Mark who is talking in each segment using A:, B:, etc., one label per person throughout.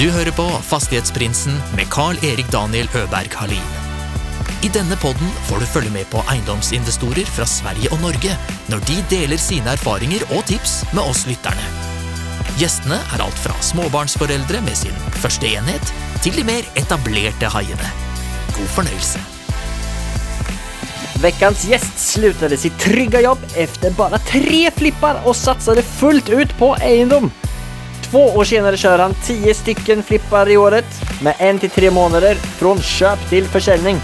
A: Du hører på Fastighetsprinsen med Carl-Erik Daniel Øberg Halin. I denne podden får du følge med på eiendomsinvestorer fra Sverige og Norge når de deler sine erfaringer og tips med oss lytterne. Gjestene er alt fra småbarnsforeldre med sin første enhet, til de mer etablerte haiene. God fornøyelse.
B: Veckans gäst slutade sitt trygga jobb efter bara tre flippar och satsade fullt ut på egendom. Två år senare kör han 10 stycken flippar i året med en till tre månader från köp till försäljning.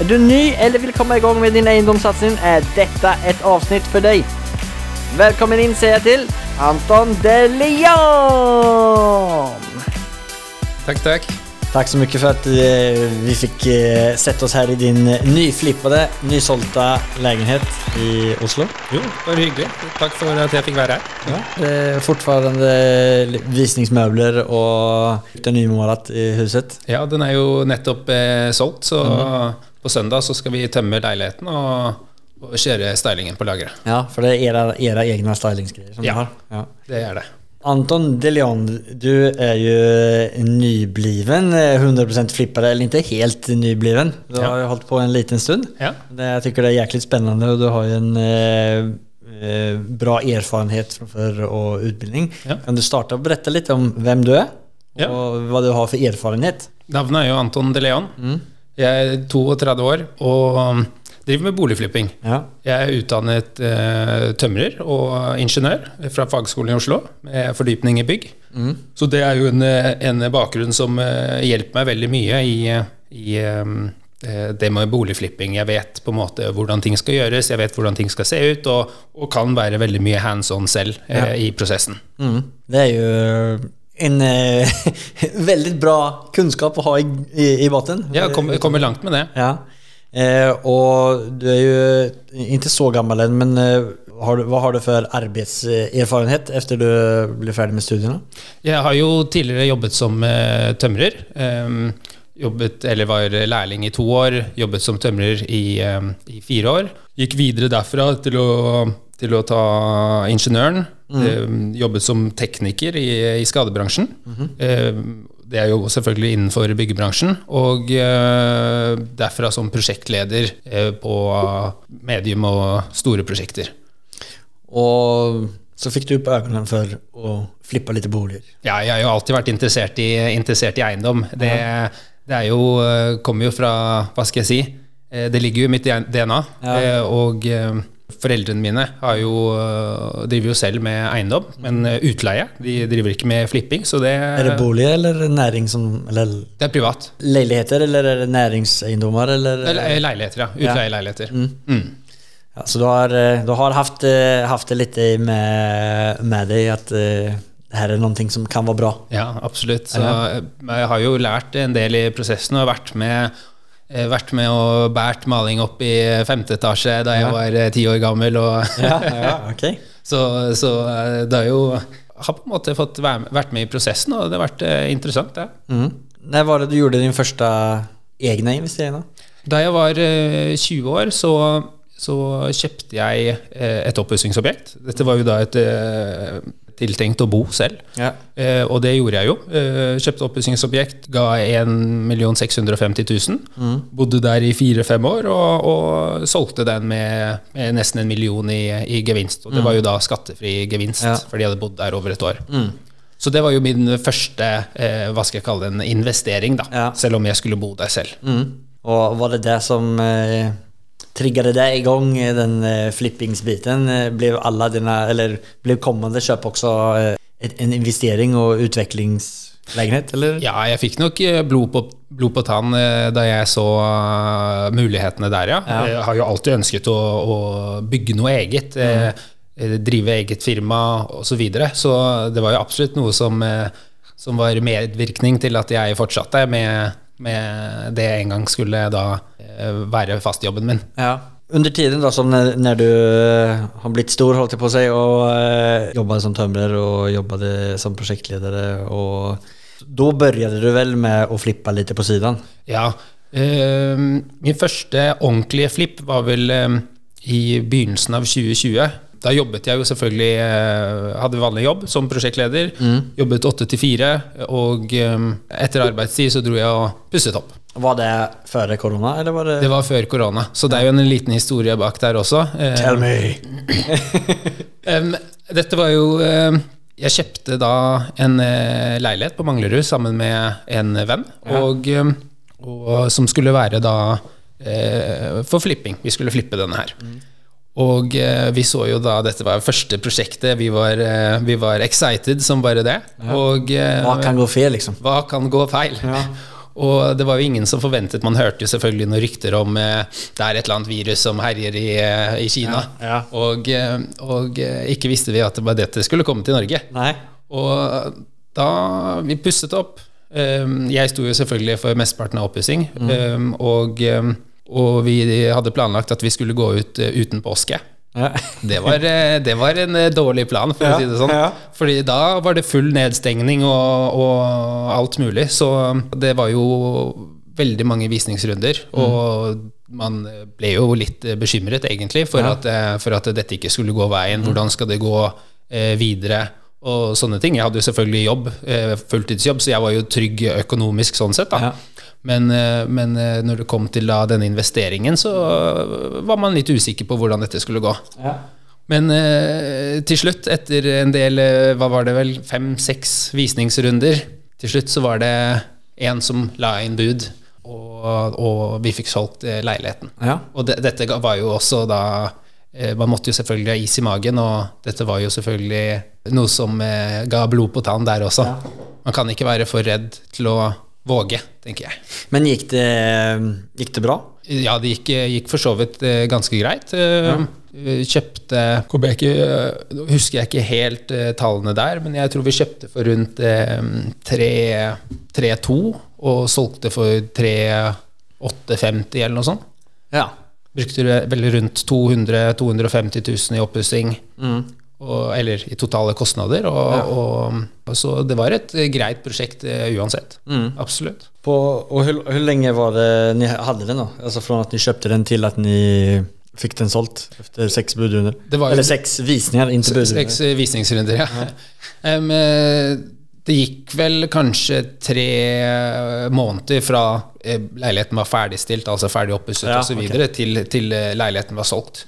B: Är du ny eller vill komma igång med din egendomssatsning är detta ett avsnitt för dig. Välkommen in säger jag till Anton De Leon!
C: Tack, tack.
B: Tack så mycket för att eh, vi fick sette sätta oss här i din nyflippade, nysålta lägenhet i Oslo.
C: Jo, bare hyggelig. Takk for at jeg fikk være her.
B: Ja, det är fortfarande visningsmöbler och det är nymålat i huset.
C: Ja, den er jo nettopp eh, solgt, så på søndag så skal vi tømme leiligheten og, og kjøre stylingen på lageret.
B: Ja, for det er era, era egna stylingsgreier? som
C: Ja.
B: har. Ja.
C: Det er det.
B: Anton De Leon, du är ju nybliven eh, 100% flippare, eller inte helt nybliven. Du har jo hållit på en liten stund.
C: Ja.
B: Jag tycker det är jäkligt spännande och du har ju en eh, eh, bra erfarenhet från förr och utbildning.
C: Ja.
B: Kan du starta och berätta lite om vem du är?
C: Ja.
B: Och vad du har för erfarenhet?
C: Navnet er jo Anton De Leon. Jeg er 32 år og driver med boligflipping.
B: Ja.
C: Jeg er utdannet eh, tømrer og ingeniør fra Fagskolen i Oslo, med fordypning i bygg. Så det er jo en, en bakgrunn som eh, hjelper meg veldig mye i, i eh, det med boligflipping. Jeg vet på en måte hvordan ting skal gjøres, jeg vet hvordan ting skal se ut, og, og kan være veldig mye hands on selv eh, i prosessen.
B: Mm. Det er jo en eh, väldigt bra kunnskap å ha i, i, i botten.
C: Ja, kommer, kom langt med det.
B: Ja. Eh, och du är ju inte så gammal än, men eh, har du, hva har du for arbeidserfarenhet efter du ble ferdig med studiene?
C: Jeg har jo tidligere jobbet som eh, tømrer. Ehm, jobbet, eller var lærling i to år, jobbet som tømrer i, eh, i fire år. Gikk videre derfra til å, til å ta ingeniøren. Ehm, jobbet som tekniker i, i skadebransjen. Ehm, det er jo selvfølgelig innenfor byggebransjen. Og eh, derfra som prosjektleder eh, på medium og store prosjekter.
B: Og så fikk du opp øynene for å flippe litt boliger.
C: Ja, jeg har jo alltid vært interessert i, interessert i eiendom. Det, det er jo, eh, kommer jo fra Hva skal jeg si? Det ligger jo i mitt DNA.
B: Ja.
C: Og foreldrene mine har jo, eh, driver jo selv med eiendom, men eh, utleie. De driver ikke med flipping, så det,
B: er det bolig eller næring som... Eller
C: det er privat.
B: Leiligheter, eller er det næringseiendommer? eller?
C: Leiligheter, ja. Utleieleiligheter. Mm.
B: Ja, så du har, eh, du har haft, haft det litt med, med deg at her er noe som kan være bra.
C: Ja, absolutt. Så jeg har jo lært en del i prosessen og vært med, vært med og båret maling opp i femte etasje da jeg var eh, ti år gammel.
B: Ja, ja, okay.
C: så, så eh, det har jo har på en måte fått vært med i prosessen, og det har vært eh, interessant. det.
B: Mm. Når var det du gjorde din første egne investering?
C: Da jeg var eh, 20 år, så, så kjøpte jeg eh, et oppussingsobjekt. Dette var jo da et eh, tiltenkt å bo selv.
B: Ja.
C: Eh, og det gjorde jeg jo. Eh, kjøpte oppussingsobjekt, ga 1 650 000. Bodde der i fire-fem år og, og solgte den med, med nesten en million i, i gevinst. Og det var jo da skattefri gevinst,
B: Ja.
C: for de hadde bodd der over et år. Så det var jo min første eh, hva skal jeg kalle det, en investering, da.
B: Ja.
C: Selv om jeg skulle bo der selv.
B: Mm. Och var det det som eh, triggade det igång i den eh, flippingsbiten? Eh, blev alla dina, eller blev kommande köp också eh, en investering och utvecklingslägenhet? Eller?
C: Ja, jeg fikk nok eh, blod på, blod på tann eh, da jeg så eh, mulighetene der, ja.
B: Ja.
C: Jeg har jo alltid ønsket å, å bygge noe eget. Mm. eh, Drive eget firma osv. Så, videre. så det var jo absolutt noe som, eh, som var medvirkning til at jeg fortsatte med, med det en gang skulle da eh, være fastjobben min.
B: Ja. Under tiden da, som når när du eh, har blitt stor holdt jeg på å si, og eh, jobbet som tømrer og jobbet som prosjektleder, og da började du vel med å flippe litt på siden?
C: Ja. eh, min første ordentlige flipp var vel eh, i begynnelsen av 2020. da jobbet jeg jo selvfølgelig eh, Hadde vanlig jobb som prosjektleder. Jobbet åtte til fire. Og eh, etter arbeidstid så dro jeg og pusset opp.
B: Var det før korona, eller var det,
C: Det var før korona, så det er jo en liten historie bak der også. Eh,
B: Tell me!
C: Dette var jo eh, Jeg kjøpte da en eh, leilighet på Manglerud sammen med en venn, og, og som skulle være da for flipping. Vi skulle flippe denne her. Og eh, vi så jo da Dette var første prosjektet. Vi var, eh, vi var excited som bare det. Og eh,
B: Hva kan gå feil, liksom?
C: hva kan gå feil? Og det var jo ingen som forventet Man hørte jo selvfølgelig noen rykter om eh, det er et eller annet virus som herjer i, i Kina.
B: Ja, ja.
C: Og, og ikke visste vi at det var dette skulle komme til Norge.
B: Nei.
C: Og da vi pusset opp Jeg sto jo selvfølgelig for mesteparten av oppussing. Mm. og, og vi hadde planlagt at vi skulle gå ut eh, uten påske.
B: Ja.
C: Det var, eh, det var en eh, dårlig plan, for å si det sånn.
B: ja.
C: Fordi da var det full nedstengning og, og alt mulig. Så det var jo veldig mange visningsrunder.
B: Mm.
C: Og man ble jo litt bekymret, egentlig, for, at, for at dette ikke skulle gå
B: Mm.
C: veien. Hvordan skal det gå eh, videre? Og sånne ting. Jeg hadde jo selvfølgelig jobb, eh, fulltidsjobb, så jeg var jo trygg økonomisk sånn sett. da. Men, eh, men eh, når det kom til da denne investeringen, så eh, var man litt usikker på hvordan dette skulle gå.
B: Ja.
C: Men til slutt, etter en del, hva var det vel, fem-seks visningsrunder, til slutt så var det en som la inn bud, og, og vi fikk solgt leiligheten.
B: Ja.
C: Og det, dette var jo også da Man måtte jo selvfølgelig ha is i magen, og dette var jo selvfølgelig noe som ga blod på tann der også. Man kan ikke være for redd til å våge, tenker jeg.
B: Men gikk det, gikk det bra?
C: Ja, det gikk, gikk for så vidt eh, ganske greit. Ja. Kjøpte jeg ikke, eh, Nå husker jeg ikke helt eh, tallene der, men jeg tror vi kjøpte for rundt eh, 3-2 og solgte for 3-850 eller noe sånt.
B: Ja.
C: Brukte vel rundt 200 250 000 i oppussing. Og- Eller i totale kostnader. Og, og, og så det var et eh, greit prosjekt uansett. uansett. Absolutt.
B: På, og hvor, hvor lenge var det ni hadde den da? Altså Fra at ni kjøpte den til at ni fikk den solgt efter seks budrunder? Eller seks visninger, inte budrunder.
C: Seks eh, visningsrunder, ja. ja. um, det gikk vel kanskje tre måneder fra eh, leiligheten var ferdigstilt, altså ferdig oppusset
B: Ja,
C: osv., videre til, til eh, leiligheten var solgt.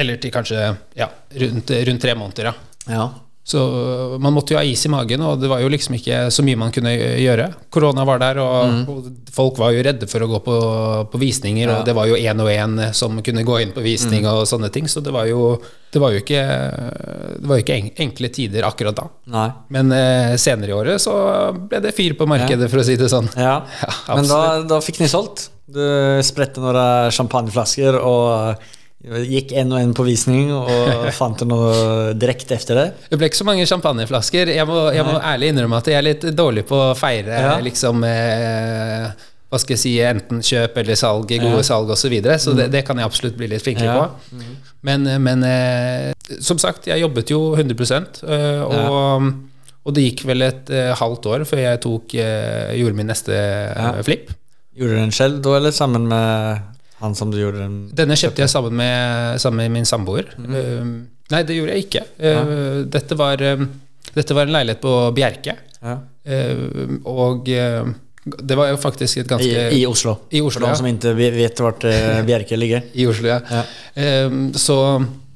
C: Eller til kanskje ja, rundt, rundt tre måneder, ja.
B: Ja.
C: Så man måtte jo ha is i magen, og det var jo liksom ikke så mye man kunne gjøre. Korona var der, og, mm. folk var jo redde for å gå på, på visninger, og det var jo én og én som kunne gå inn på visning og sånne ting, så det var jo, det var jo ikke, det var ikke enkle tider akkurat da.
B: Nei.
C: Men eh, senere i året så ble det fyr på markedet, for å si det sånn.
B: Ja.
C: Ja,
B: Men da, da fikk ni solgt? Du spredte noen champagneflasker och gick en og en på visning og fant noe direkte etter det.
C: Det ble ikke så mange champagneflasker. Jeg må, jeg må ærlig innrømme at jeg er litt dårlig på å feire
B: Ja.
C: liksom eh, Hva skal jeg si Enten kjøp eller salg, gode salg osv. Så, videre, så det, det kan jeg absolutt bli litt flinkere
B: Ja.
C: på. Men, men eh, som sagt, jeg jobbet jo 100 eh, og, og det gikk vel et eh, halvt år før jeg tok, eh, gjorde min neste eh, flipp.
B: Gjorde du den selv da, eller sammen med han som du gjorde den?
C: Denne kjøpte jeg sammen med, sammen med min samboer.
B: Mm.
C: Uh, nei, det gjorde jeg ikke. Eh, dette, var, eh, dette var en leilighet på Bjerke.
B: Ja.
C: Uh, og det var jo faktisk et ganske
B: I, I Oslo.
C: I Oslo,
B: For de
C: ja.
B: som ikke vet hvor eh, Bjerke ligger.
C: I Oslo, ja.
B: Ja.
C: Så,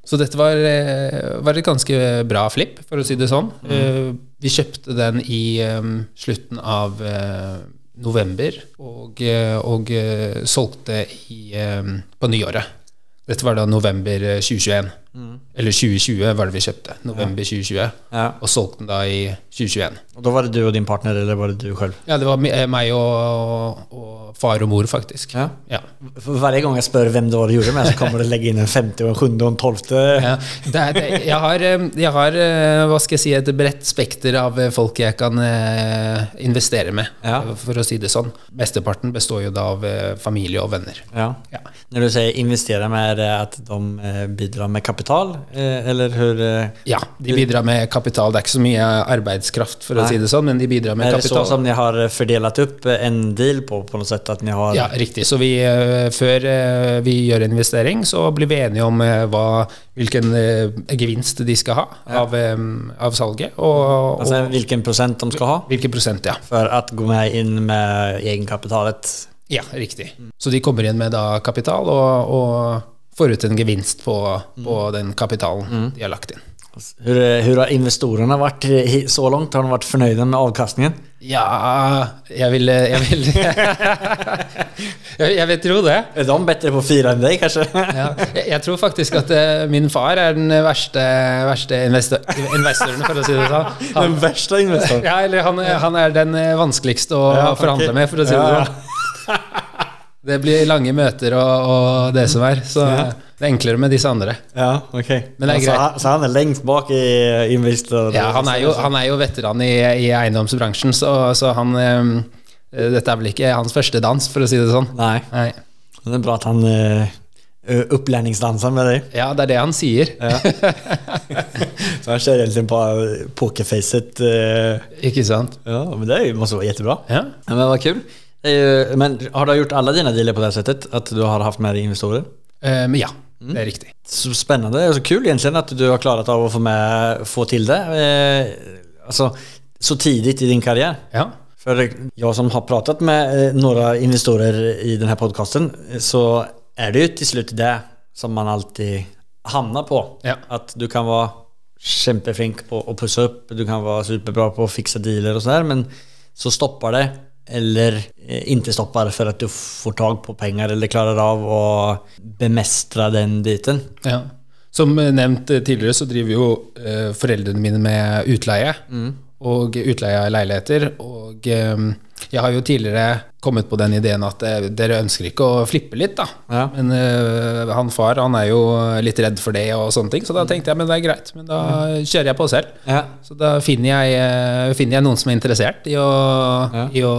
C: så dette var, eh, var et ganske bra flipp, for å si det sånn.
B: Mm.
C: Vi kjøpte den i um, slutten av eh, november og, eh, og eh, solgte i, eh, på nyåret. Dette var da november 2021. Mm. Eller 2020 var det vi kjøpte. November 2020.
B: Ja.
C: Og solgte den da i 2021.
B: Og Da var det du og din partner, eller var det du selv?
C: Ja, det var eh, meg og, og far og mor, faktisk.
B: Ja.
C: Ja.
B: Hver gang jeg spør hvem det var du gjorde med, så kommer kan man legge inn en 50, og en 7. og en 12.
C: ja. Det, det, jeg, har, eh, jeg, har, eh, hva skal jeg si, et bredt spekter av folk jeg kan investere med, for å si det sånn. Besteparten består jo da av familie og venner.
B: Når du sier investere med, er det at de bidrar med kapital? Kapital, eh, eller hur? eh,
C: Ja, de bidrar med kapital. Det er ikke så mye arbeidskraft, for å
B: Nei.
C: si det sånn, men de bidrar med
B: kapital. Er det så som dere har fordelt opp en deal på, på noe sett? At ni har...
C: Ja, riktig. Så vi, eh, før eh, vi gjør investering, så blir vi enige om eh, hva, hvilken eh, gevinst de skal ha av, ja. av salget, og,
B: Alltså,
C: og
B: hvilken prosent de skal ha
C: hvilken prosent, ja.
B: For å gå med inn med egenkapitalet.
C: Ja, riktig. Så de kommer inn med da kapital, og, og får ut en gevinst på, på den kapitalen de har lagt inn.
B: Hur, hur har investorene vært så langt? Har de vært fornøyde med avkastningen?
C: Ja, jeg vil Jeg vil, jeg, jeg vil tro det.
B: Er de bedre på fire enn deg, kanskje?
C: Ja, jeg, jeg tror faktisk at eh, min far er den verste, verste investor, investoren, for å si det sånn.
B: Den verste investoren?
C: ja, eller han, han er den eh, vanskeligste å
B: Ja,
C: forhandle
B: okay.
C: med, for å si det sånn. Det blir lange møter og, og det som er, så det er enklere med disse andre.
B: Ja,
C: ok. Det grejt.
B: så han er lengst bak i investor...
C: Ja, han er jo, han er jo veteran i, i eiendomsbransjen, så, så han um, Dette er vel ikke hans første dans, for å si det sånn.
B: Nei.
C: Nei.
B: det er bra at han uh, upplärningsdansar med deg.
C: Ja, det er det han sier.
B: Så han kör egentlig på pokerfacet. Uh,
C: Ikke sant?
B: ja, men det er jo vara jättebra.
C: Ja.
B: Ja, men var kul. Ju, men har du gjort alla dina dealer på det här sättet? Att du har haft med dig investorer?
C: Um, ja, ja, det er riktig.
B: Så spännande och så kul egentligen att du har klarat av att få, med, få till det. Eh, alltså, så tidigt i din karriär.
C: Ja.
B: För jag som har pratat med noen några investorer i den här podcasten eh, så är det ju till slut det som man alltid hamnar på.
C: Ja.
B: Att du kan vara kjempeflink på å pussa opp, du kan være superbra på å fikse dealer og sånn, men så stopper det eller eh, for at för att du får tag på pengar eller klarar av att bemästra den biten.
C: Ja. Som nevnt eh, tidligere så driver jo eh, foreldrene mine med utleie. Og utleie av leiligheter. Og eh, jeg har jo tidligere kommet på den ideen at eh, dere ønsker ikke å flippe litt, da.
B: Ja.
C: Men eh, han far han er jo litt redd for det og sånne ting, så da tenkte jeg men det er greit. Men da kjører jeg på selv.
B: Ja.
C: Så da finner jeg, finner jeg noen som er interessert i å,
B: Ja.
C: i å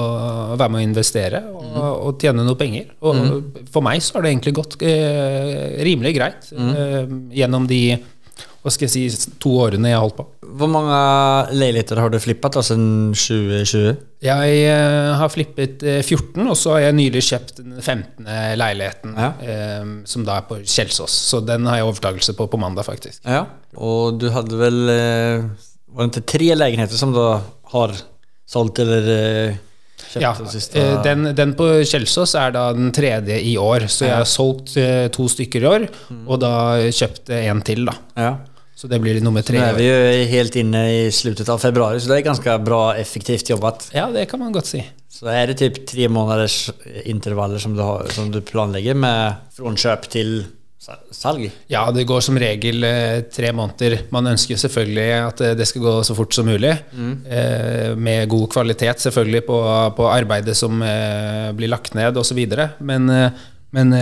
C: være med å investere og, og tjene noe penger. Og for meg så har det egentlig gått eh, rimelig greit eh, gjennom de hva skal jeg si, to årene jeg har holdt på.
B: Hvor mange leiligheter har du flippet da, siden 2020?
C: Jeg eh, har flippet eh, 14, og så har jeg nylig kjøpt den 15. leiligheten,
B: Ja.
C: eh, som da er på Kjelsås. Så den har jeg overtakelse på på mandag, faktisk.
B: Ja. Og du hadde vel eh, var det inte tre leiligheter som du har solgt eller eh, köpt
C: Ja,
B: den, siste?
C: eh, den, den på Kjelsås er da den tredje i år, så jeg har solgt eh, to stykker i år, og da kjøpt eh, en til, da.
B: Ja.
C: Så det blir nummer tre
B: Nå
C: er
B: är vi jo helt inne i slutet av februari så det er ganske bra effektivt jobbet.
C: Ja, det kan man godt si.
B: Så er det typ tre måneders intervaller som du, har, som du planlegger med fra kjøp til salg?
C: Ja, det går som regel eh, tre måneder. Man ønsker selvfølgelig at eh, det skal gå så fort som mulig. Eh, med god kvalitet selvfølgelig på, på arbeidet som eh, blir lagt ned osv. Men, men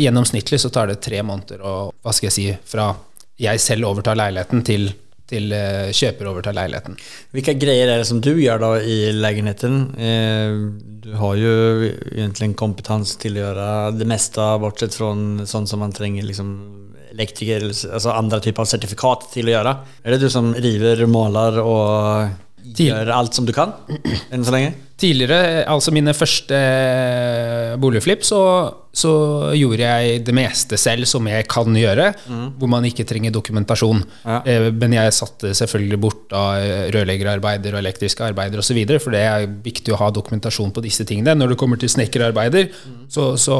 C: gjennomsnittlig så tar det tre måneder å, hva skal jeg si, fra jeg selv overtar leiligheten til, til eh, kjøper overtar leiligheten.
B: Hvilke greier er det som du gjør da i leiligheten? Eh, du har jo egentlig en kompetanse til å gjøre det meste, bortsett fra sånn som man trenger liksom elektriker, altså andre typer av sertifikat til å gjøre. Er det du som river, måler
C: og
B: Gjør alt som du kan? enn så länge?
C: Tidligere, altså mine første eh, boligflipp, så, så gjorde jeg det meste selv som jeg kan gjøre, hvor man ikke trenger dokumentasjon.
B: Ja.
C: Eh, Men jeg satte selvfølgelig bort av rørleggerarbeider og elektriske arbeider osv., for det er viktig å ha dokumentasjon på disse tingene. Når du kommer til snekkerarbeider, så, så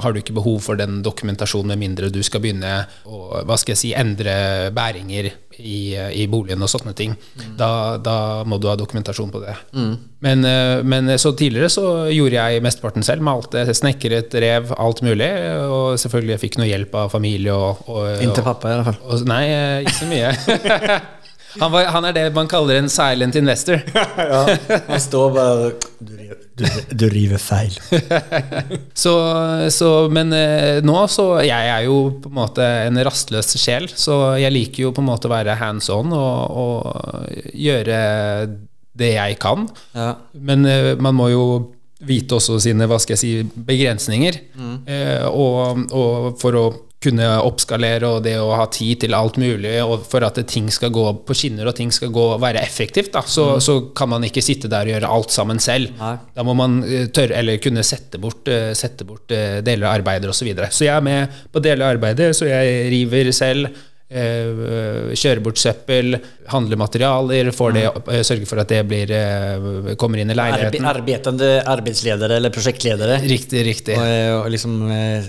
C: har du ikke behov for den dokumentasjonen med mindre du skal begynne å hva skal jeg si, endre bæringer i, i boligen og sånne ting. Da, da må du ha dokumentasjon på det. Men, eh, men så tidligere så gjorde jeg mesteparten selv. Malte, snekret, rev, alt mulig. Og selvfølgelig jeg fikk noe hjelp av familie og, og
B: Inntil pappa i hvert fall.
C: og, Nei, eh, ikke så mye. han, var, han er det man kaller en silent investor.
B: ja, han står bare Du, du, du river feil.
C: Så, så, men eh, nå så Jeg er jo på en måte en rastløs sjel, så jeg liker jo på en måte å være hands on og, og gjøre det jeg kan.
B: Ja.
C: Men eh, man må jo vite også sine hva skal jeg si, begrensninger. Eh, og, og for å kunne oppskalere og det å ha tid til alt mulig, og for at ting skal gå på skinner og ting skal gå, være effektivt, da, så, mm. så kan man ikke sitte der og gjøre alt sammen selv. Nei. Da må man eh, tørre, eller kunne sette bort, sette bort deler av arbeidet osv. Så, videre. så jeg er med på deler av arbeidet, så jeg river selv. Eh, kjøre bort søppel, handle materialer, det, eh, sørge for at det blir, eh, kommer inn i leiligheten.
B: Arbeidende arbeidsledere eller prosjektledere.
C: Riktig, riktig.
B: Og, og liksom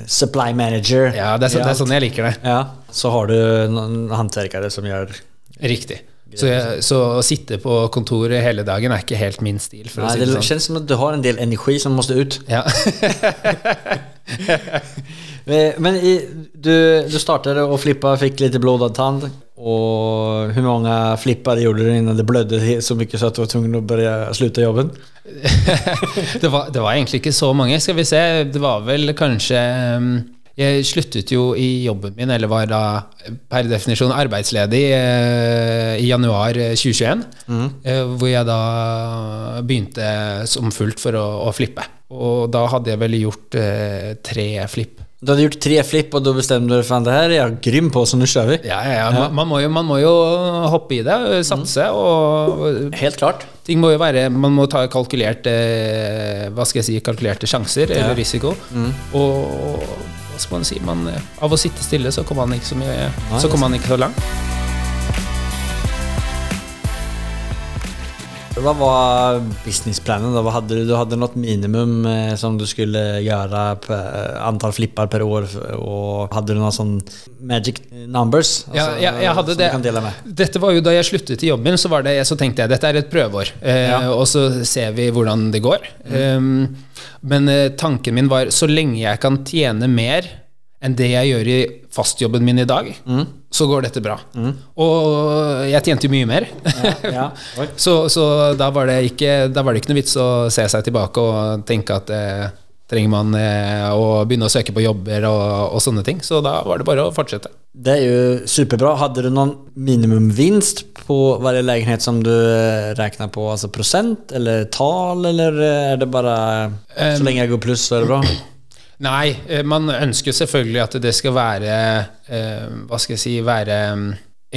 B: supply manager.
C: Ja, det er, så, det er, sånn jeg liker det.
B: Ja, Så har du noen håndverkere som gjør
C: Riktig. Så, jeg, så, å sitte på kontoret hele dagen er ikke helt min stil.
B: Nei, si det, det sånn. kjennes som at du har en del energi som må ut.
C: Ja.
B: Men i, du, du startet å flippe, fikk litt blodad tann. Og hvor mange flipper gjorde du innen det blødde så mye så at du var tvungen å börja slutte jobben?
C: det, var, det var egentlig ikke så mange. Skal vi se, det var vel kanskje um, jeg sluttet jo i jobben min, eller var da per definisjon arbeidsledig, eh, i januar 2021. Mm. Eh, hvor jeg da begynte som fullt for å, å, flippe. Og da hadde jeg vel gjort eh, tre flipp.
B: Du hadde gjort tre flipp, og da bestemte du for det her jeg har grym på, så nå kjører vi?
C: Ja, ja, ja. Man, man, må jo, man, må jo, hoppe i det, satse mm. og
B: Helt klart.
C: Ting må jo være Man må ta kalkulerte Hva skal jeg si kalkulerte sjanser, eller risiko. Mm. Og hva skal man si man, eh, Av å sitte stille så kommer man ikke så mye Så kommer man ikke så langt.
B: Hva var businessplanen? da? Hva hadde du? du hadde noe minimum eh, som du skulle gjøre, per, eh, antall flipper per år, og hadde du noen sånn magic numbers?
C: Altså, ja, ja, jeg hadde det. Dette var jo Da jeg sluttet i jobben, så, det, så tenkte jeg dette er et prøveår, eh, ja. og så ser vi hvordan det går. Mm. Um, men eh, tanken min var så lenge jeg kan tjene mer enn det jeg gjør i fastjobben min i dag, mm. så går dette bra. Mm. Og jeg tjente jo mye mer. Ja, ja. så, så da, var ikke, da, var det ikke, noe vits å se seg tilbake og tenke at eh, trenger man eh, å begynne å søke på jobber og, og, sånne ting. Så da var det bare å fortsette.
B: Det er jo superbra. Hadde du noen minimumvinst på hver leilighet som du regna på? Altså prosent eller tall, eller er det bare så lenge jeg går pluss, så er det bra?
C: Nei, eh, man ønsker selvfølgelig at det skal være eh, Hva skal jeg si Være mm,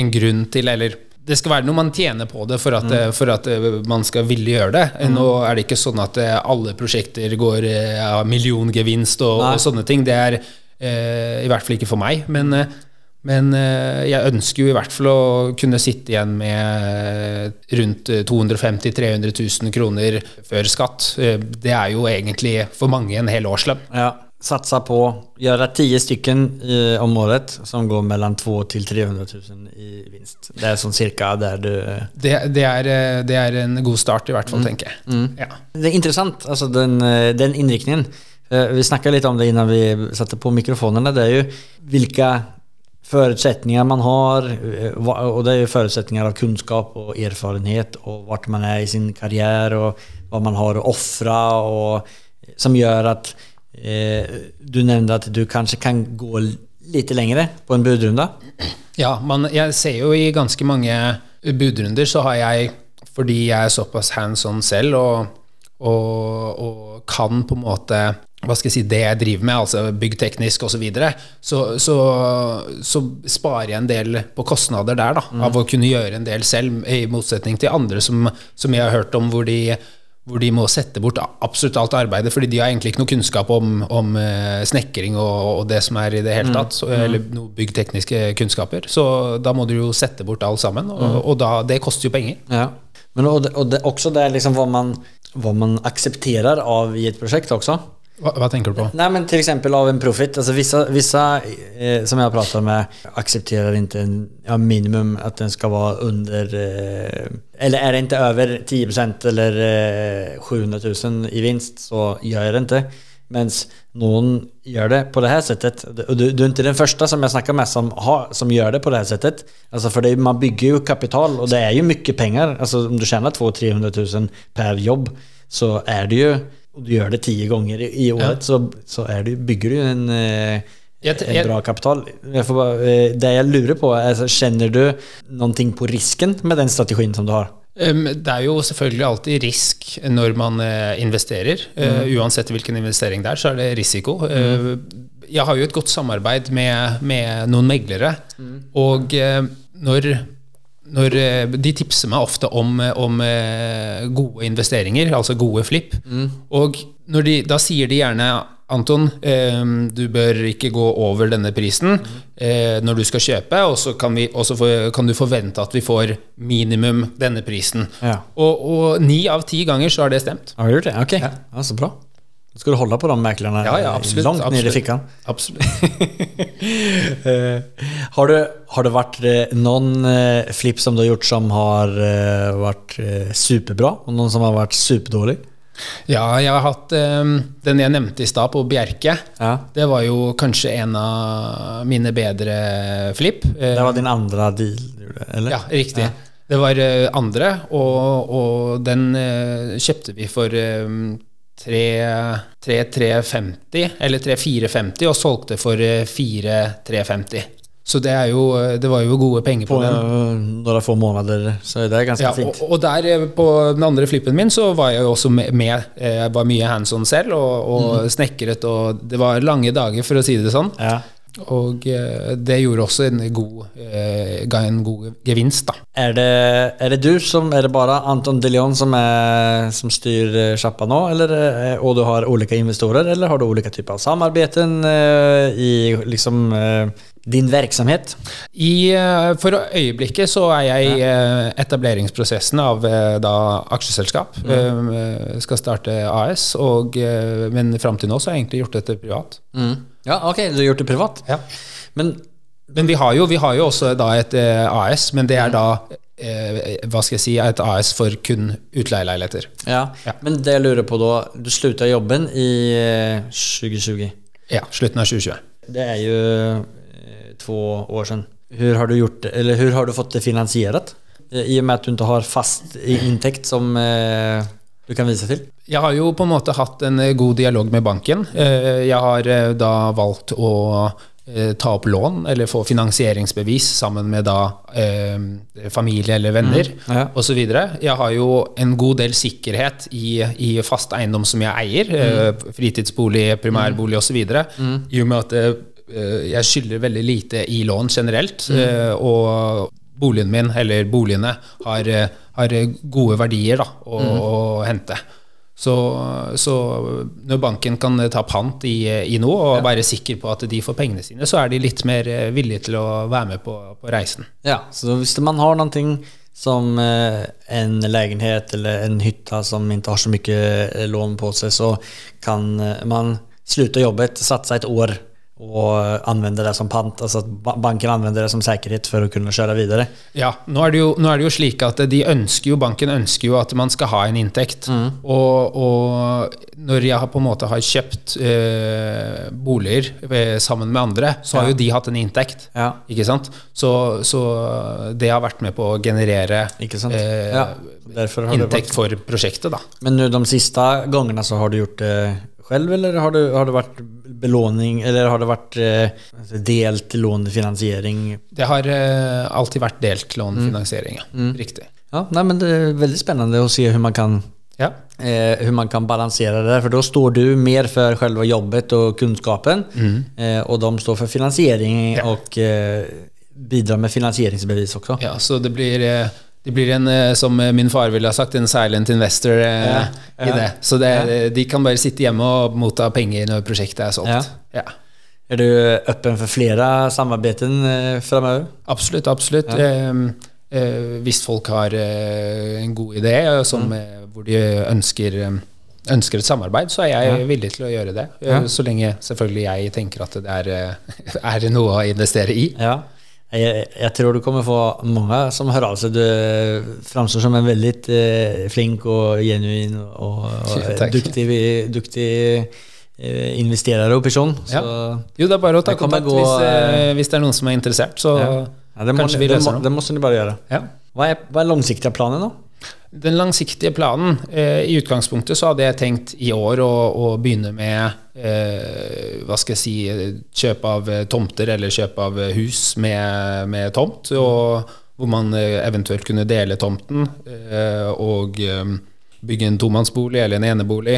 C: en grunn til, eller det skal være noe man tjener på det for at, mm. Eh, for at man skal ville gjøre det. Mm. Nå er det ikke sånn at alle prosjekter går av ja, milliongevinst og, og, sånne ting. Det er eh, i hvert fall ikke for meg. Men, men eh, jeg ønsker jo i hvert fall å kunne sitte igjen med rundt 250 000-300 000 kroner før skatt. Det er jo egentlig for mange en hel årslønn.
B: Ja satsa på å gjøre tio stycken i, om året som går mellom 200 til 300 000 i vinst. Det er sånn cirka der du
C: det, det, er, det, er, en god start, i hvert fall, mm. tenker jeg. Mm.
B: Ja. Det er interessant, altså den, den innriktningen. Eh, vi snakka litt om det innan vi satte på mikrofonene. Det er jo hvilke forutsetninger man har, eh, og det er jo forutsetninger av kunnskap og erfarenhet, og hvor man er i sin karriere, og hva man har å ofre, som gjør at Eh, du nevnte at du kanskje kan gå litt lengre på en budrunde?
C: Ja, man, jeg ser jo i ganske mange budrunder så har jeg, fordi jeg er såpass hands on selv og, og, og, kan på en måte hva skal jeg si, det jeg driver med, altså byggteknisk osv., så, videre, så, så så sparer jeg en del på kostnader der, da, mm. av å kunne gjøre en del selv, i motsetning til andre som, som jeg har hørt om hvor de hvor de må sette bort absolutt alt arbeidet, fordi de har egentlig ikke noe kunnskap om, om uh, snekring og, og, det som er i det hele mm. tatt, mm. eller noen byggtekniske kunnskaper. Så da må du jo sette bort alt sammen, og, mm. og da, det koster jo penger.
B: Ja. Men og det, og det, også det er liksom hva man, hva man aksepterer av i et prosjekt også.
C: Hva, hva, tenker du på?
B: Nei, men Til eksempel av en profit. Altså, vissa, vissa eh, som jeg har prata med aksepterer ikke en, ja, minimum at den skal være under... Eh, eller er det ikke over 10% eller eh, 700 000 i vinst så gjør jeg det ikke. Mens noen gjør det på det her settet. Og du, du, er ikke den første som jeg snakker med som, har, som gjør det på det her settet. Altså for det, man bygger jo kapital, og det er jo mye penger. Altså Om du tjener 200 000-300 000 per jobb, så er det jo og du gjør det ti ganger i, året, ja. så, så du, bygger du en, eh, en bra kapital. Jeg bare, eh, det jeg lurer på, er altså, kjenner du noe på risken med den strategien som du har?
C: Det er jo selvfølgelig alltid risk når man eh, investerer. Mm. Uansett hvilken investering det er, så er det risiko. Mm. jeg har jo et godt samarbeid med, med noen meglere. Og eh, når, når eh, De tipser meg ofte om, om eh, gode investeringer, altså gode flipp. Og når de, da sier de gjerne Anton, eh, du bør ikke gå over denne prisen eh, når du skal kjøpe, og så kan, og kan du forvente at vi får minimum denne prisen.
B: Ja.
C: Og, og ni av ti ganger så har det stemt.
B: Har du gjort det? Okej, ja. så bra. Då ska du hålla på de mäklarna
C: Ja, ja, absolut,
B: långt ner i
C: absolut.
B: fickan.
C: Absolutt.
B: Eh, har, du, har det varit noen någon eh, flipp som du har gjort som har vært varit eh, superbra och någon som har varit superdålig?
C: Ja, jeg har hatt um, den jeg nevnte i stad, på Bjerke.
B: Ja.
C: Det var jo kanskje en av mine bedre flipp. Eh,
B: Det var din andre deal, eller?
C: Ja, riktig. Det var eh, andre, og, og den eh, kjøpte vi for eh, 3,350, eller 3,450, og solgte for eh, 4,350. Så det, jo, det var jo gode penger på,
B: På
C: den.
B: det er få måneder, så det er ganske
C: Ja,
B: fint.
C: og, og der eh, på den andre flippen min så var jeg jo også med. med. Eh, Jeg var mye hands on selv og, og snekret, og det var lange dager, for å si det sånn.
B: Ja.
C: Og eh, det gjorde også en god, eh, ga en god gevinst, da.
B: Er det, er det du som, Er det bare Anton DeLeon som, är, som styr sjappa nå, eller, og du har ulike investorer, eller har du ulike typer av samarbeid eh, i liksom eh, din verksamhet?
C: I, eh, for øyeblikket så er jeg i eh, etableringsprosessen av eh, da aksjeselskap. Eh, Skal starte AS, og, eh, men fram til nå så har jeg egentlig gjort dette privat.
B: Ja, ok, du har gjort det privat.
C: Ja.
B: Men
C: Men vi har jo, vi har jo også et eh, AS, men det er da eh, hva skal jeg si, et AS for kun utleieleiligheter.
B: Ja.
C: Ja.
B: Men det jeg lurer på da, du slutta jobben i eh, 2020.
C: Ja, slutten av 2020.
B: Det er jo eh, två år siden. Hvordan har du gjort det, eller hur har du fått det finansierat? Eh, I og med at du ikke har fast inntekt som eh, du kan vise til?
C: Jeg har jo på en måte hatt en eh, god dialog med banken. Eh, Jeg har eh, da valgt å ta opp lån, eller få finansieringsbevis sammen med da eh, familie eller venner
B: ja.
C: osv. Jeg har jo en god del sikkerhet i, i fast eiendom som jeg eier. eh, Fritidsbolig, primærbolig osv. I og med at eh, jeg skylder veldig lite i lån generelt. Mm. Og boligen min, eller boligene, har, eh, har gode verdier da, å, å hente. Så, så når banken kan ta pant i, i noe og være sikker på at de får pengene sine, så er de litt mer eh, villige til å være med på, på reisen.
B: Ja, så hvis man har någonting som eh, en leilighet eller en hytta som ikke har så eh, lån på seg, så kan man slutte å jobbe, satse et år och anvende det som pant, Altså at banken anvender det som sikkerhet for å kunne kjøre videre.
C: Ja, nå er, det jo, er det jo slik at de ønsker jo, banken ønsker jo at man skal ha en inntekt. Og, og når jeg på en måte har kjøpt eh, boliger eh, sammen med andre, så har jo de hatt en inntekt.
B: Ja.
C: Ikke sant? Så, så det har vært med på å generere eh,
B: Ja,
C: inntekt for prosjektet, da.
B: Men de siste gangene så har du gjort det själv eller har, du, har det vært belåning eller har det vært eh, delt lånefinansiering?
C: Det har eh, alltid vært delt lånefinansiering, ja.
B: Mm.
C: Riktig.
B: Ja, nei, men det er veldig spennende å se hvordan man kan
C: Ja.
B: eh, hur man kan balansere det For da då står du mer for selve jobbet og kunnskapen, mm. eh, og de står for finansiering
C: Ja.
B: og eh, bidrar med finansieringsbevis også.
C: Ja, så det blir, eh, det blir en, eh, som min far ville ha sagt, en silent investor ja,
B: Ja,
C: i det. Så det, de kan bare sitte hjemme og motta penger når prosjektet er solgt.
B: Ja.
C: Ja.
B: Är du åpen for flere samarbeten framover? framöver?
C: Absolutt, absolutt. Eh, eh, hvis folk har eh, en god idé eh, som,
B: Mm.
C: eh, hvor de ønsker, eh, ønsker et samarbeid, så er jeg villig til å gjøre det. Eh. Så lenge selvfølgelig jeg tenker at det er, eh, er noe å investere i.
B: Ja. Jag, jeg, tror du kommer få mange som hører av seg. Du framstår som en veldig eh, flink og genuin og,
C: og
B: duktig, duktig eh, investerer og person. Så,
C: Jo, det er bare å ta kontakt
B: gå,
C: hvis, eh,
B: eh,
C: hvis det er noen som er interessert. Så
B: ja. Ja, det, må,
C: kanskje vi
B: det,
C: løser
B: må,
C: noe.
B: det må ni bara göra.
C: Ja.
B: Vad är, er langsiktige långsiktiga planen då?
C: Den langsiktige planen eh, I utgangspunktet så hadde jeg tenkt i år å, å begynne med eh, hva skal jeg si kjøp av eh, tomter eller kjøp av eh, hus med, med tomt. Og hvor man eh, eventuelt kunne dele tomten. Eh, og bygge en tomannsbolig eller en enebolig,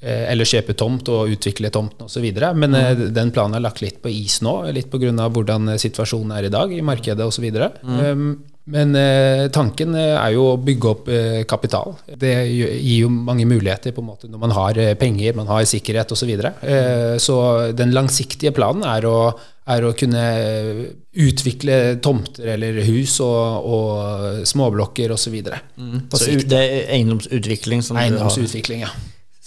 C: eh, eller kjøpe tomt og utvikle tomten osv. Men eh, den planen er lagt litt på is nå, litt pga. hvordan situasjonen er i dag i markedet osv. Um, men eh, tanken eh, er jo å bygge opp eh, kapital. Det gir jo mange muligheter på en måte når man har eh, penger, man har sikkerhet osv. Så, videre. eh, så den langsiktige planen er å, er å kunne utvikle tomter eller hus og, og småblokker osv. Mm.
B: Så det er eiendomsutvikling som
C: Eiendomsutvikling, ja.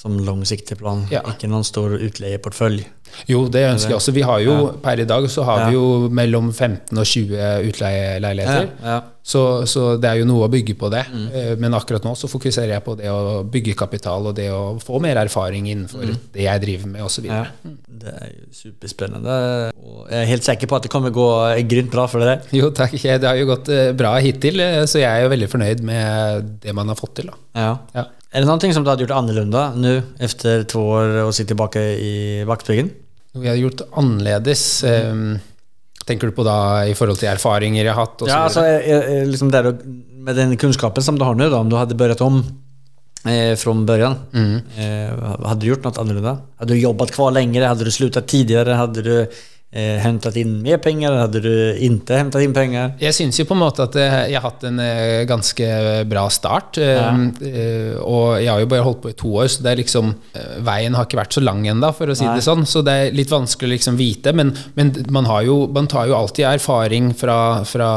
B: Som langsiktig plan,
C: Ja.
B: ikke noen stor utleieportfølj.
C: Jo, det ønsker jeg også. Vi har jo per i dag så har
B: Ja.
C: vi jo mellom 15 og 20 utleieleiligheter.
B: Ja.
C: Så, så det er jo noe å bygge på det.
B: Mm.
C: Eh, Men akkurat nå så fokuserer jeg på det å bygge kapital og det å få mer erfaring innenfor det jeg driver med osv.
B: Mm. Ja. Det er jo superspennende. Og jeg er helt sikker på at det kommer gå grynt bra for dere.
C: Jo, takk. Det har jo gått eh, bra hittil, eh, så jeg er jo veldig fornøyd med det man har fått til. da.
B: Ja. Är det någonting som du hade gjort annorlunda nu efter två år och sitta tillbaka i Vaktbyggen?
C: Noe jeg har gjort annerledes. Mm. Tenker du på da i forhold til erfaringer jeg har hatt?
B: Ja, altså, liksom der, med den kunnskapen som du har nå, da, om du hadde børret om eh, från mm. Eh, hadde du gjort noe annorlunda? Hadde du jobbet hver lenger? Hadde du sluttet tidligere? Hadde du eh, hentet inn mer penger, eller hadde du ikke hentet inn penger?
C: Jeg syns jo på en måte at eh, jeg har hatt en eh, ganske bra start. eh, eh, Og jeg har jo bare holdt på i to år, så det er liksom veien har ikke vært så lang ennå, for å si
B: Nei.
C: det sånn. Så det er litt vanskelig å liksom vite. Men, men man, har jo, man tar jo alltid erfaring fra, fra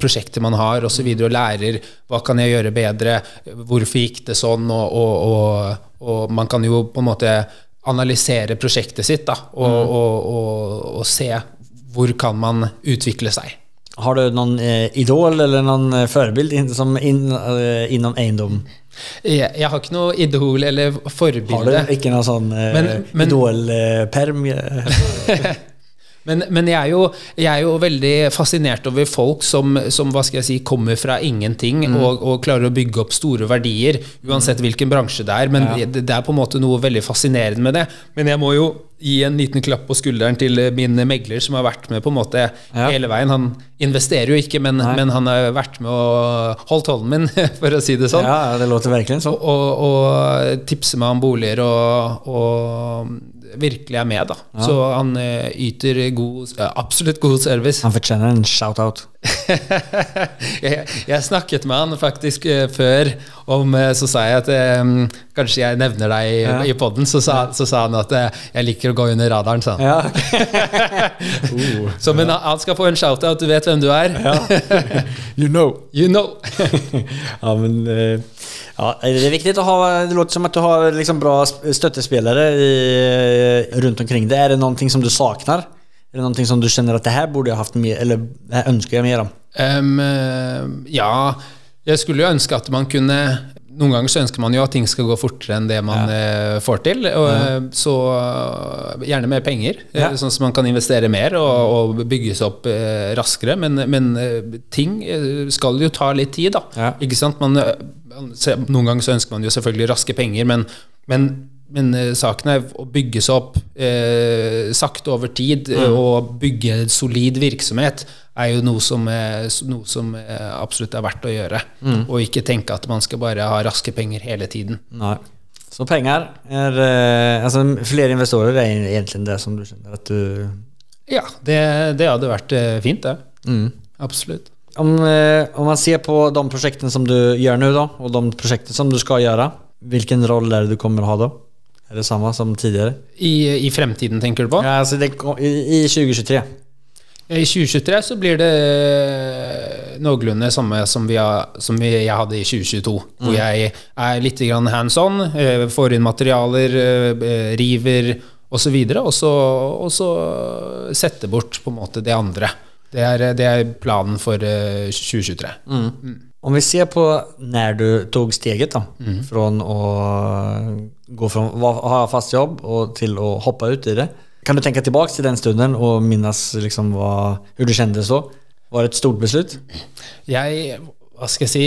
C: prosjekter man har, osv., og, så videre, og lærer hva kan jeg gjøre bedre, hvorfor gikk det sånn, og, og, og, og man kan jo på en måte analysere prosjektet sitt da, og, og, og, og se hvor kan man utvikle seg.
B: Har du noen eh, idol eller noen eh, förebild in, som in, eh, innom eiendom?
C: Jeg, jeg har ikke noe idol eller
B: Har du ikke noen sånn eh, idolperm? Eh,
C: Men, men jeg, er jo, jeg er jo veldig fascinert over folk som, som hva skal jeg si, kommer fra ingenting og, og klarer å bygge opp store verdier, uansett hvilken bransje det er. Men det, det er på en måte noe veldig fascinerende med det. Men jeg må jo gi en liten klapp på skulderen til min megler, som har vært med på en måte
B: Ja.
C: hele veien. Han investerer jo ikke, men, men han har vært med og holdt hånden min, for å si det sånn.
B: ja, det låter virkelig sånn.
C: og, og tipse meg om boliger og, og virkelig er med, da. Så han eh, yter god, absolutt god service.
B: Han fortjener en shout-out.
C: jeg, jeg snakket med han faktisk eh, før om eh, Så sa jeg at um, kanskje jeg nevner deg i,
B: Ja.
C: i poden. Så, så sa han at jeg liker å gå under radaren, sa han.
B: Ja, uh,
C: Så, men han- han skal få en shout-out, du vet hvem du er.
B: You know.
C: You know.
B: Ja, men eh, ja, det är viktigt att ha, det låter som att du har liksom bra støttespillere stöttespelare i, runt omkring det. Är det någonting som du saknar? Är det någonting som du känner att det här borde jag haft mer, eller det här önskar jag mer om?
C: Eh, ja, jeg skulle jo ønske at man kunne Noen ganger så ønsker man jo at ting skal gå fortere enn det man ja. får til. Og, ja. Så eh, gjerne mer penger, eh,
B: Ja.
C: sånn at man kan investere mer og, og bygges opp eh, raskere. Men, men eh, ting eh, skal jo ta litt tid, da. Ikke sant? Man, eh, noen ganger så ønsker man jo selvfølgelig raske penger, men, men, men eh, saken er å bygge seg opp eh, sakte over tid mm. og bygge solid virksomhet er jo noe som, er, noe som eh, absolutt er verdt å gjøre. Og ikke tenke at man skal bare ha raske penger hele tiden.
B: Nei. Så penger er Altså flere fler investorer er egentlig det som du skjønner at du...
C: Ja, det, det hadde vært eh, fint, det. Absolutt.
B: Om, eh, om man ser på de prosjektene som du gjør nå Og och de prosjektene som du skal gjøre, hvilken rolle er det du kommer å ha da? Er det samme som tidligere?
C: I, I fremtiden, tenker du på?
B: Ja, altså det, i, I 2023?
C: I 2023 så blir det eh, noenlunde samme som, vi har, som vi, jeg hadde i 2022. Hvor jeg er litt grann hands on, får inn materialer, eh, river osv. Og, så, og så sette bort på en måte det andre. Det er, det er planen for eh, 2023.
B: Om vi ser på når du tog steget da, mm. fra å gå fra ha fast jobb og, til å hoppe ut i det. Kan du tenke tilbake til den stunden og minnes liksom hur du det så? Var det et stort beslut?
C: Jeg, hva skal jeg si,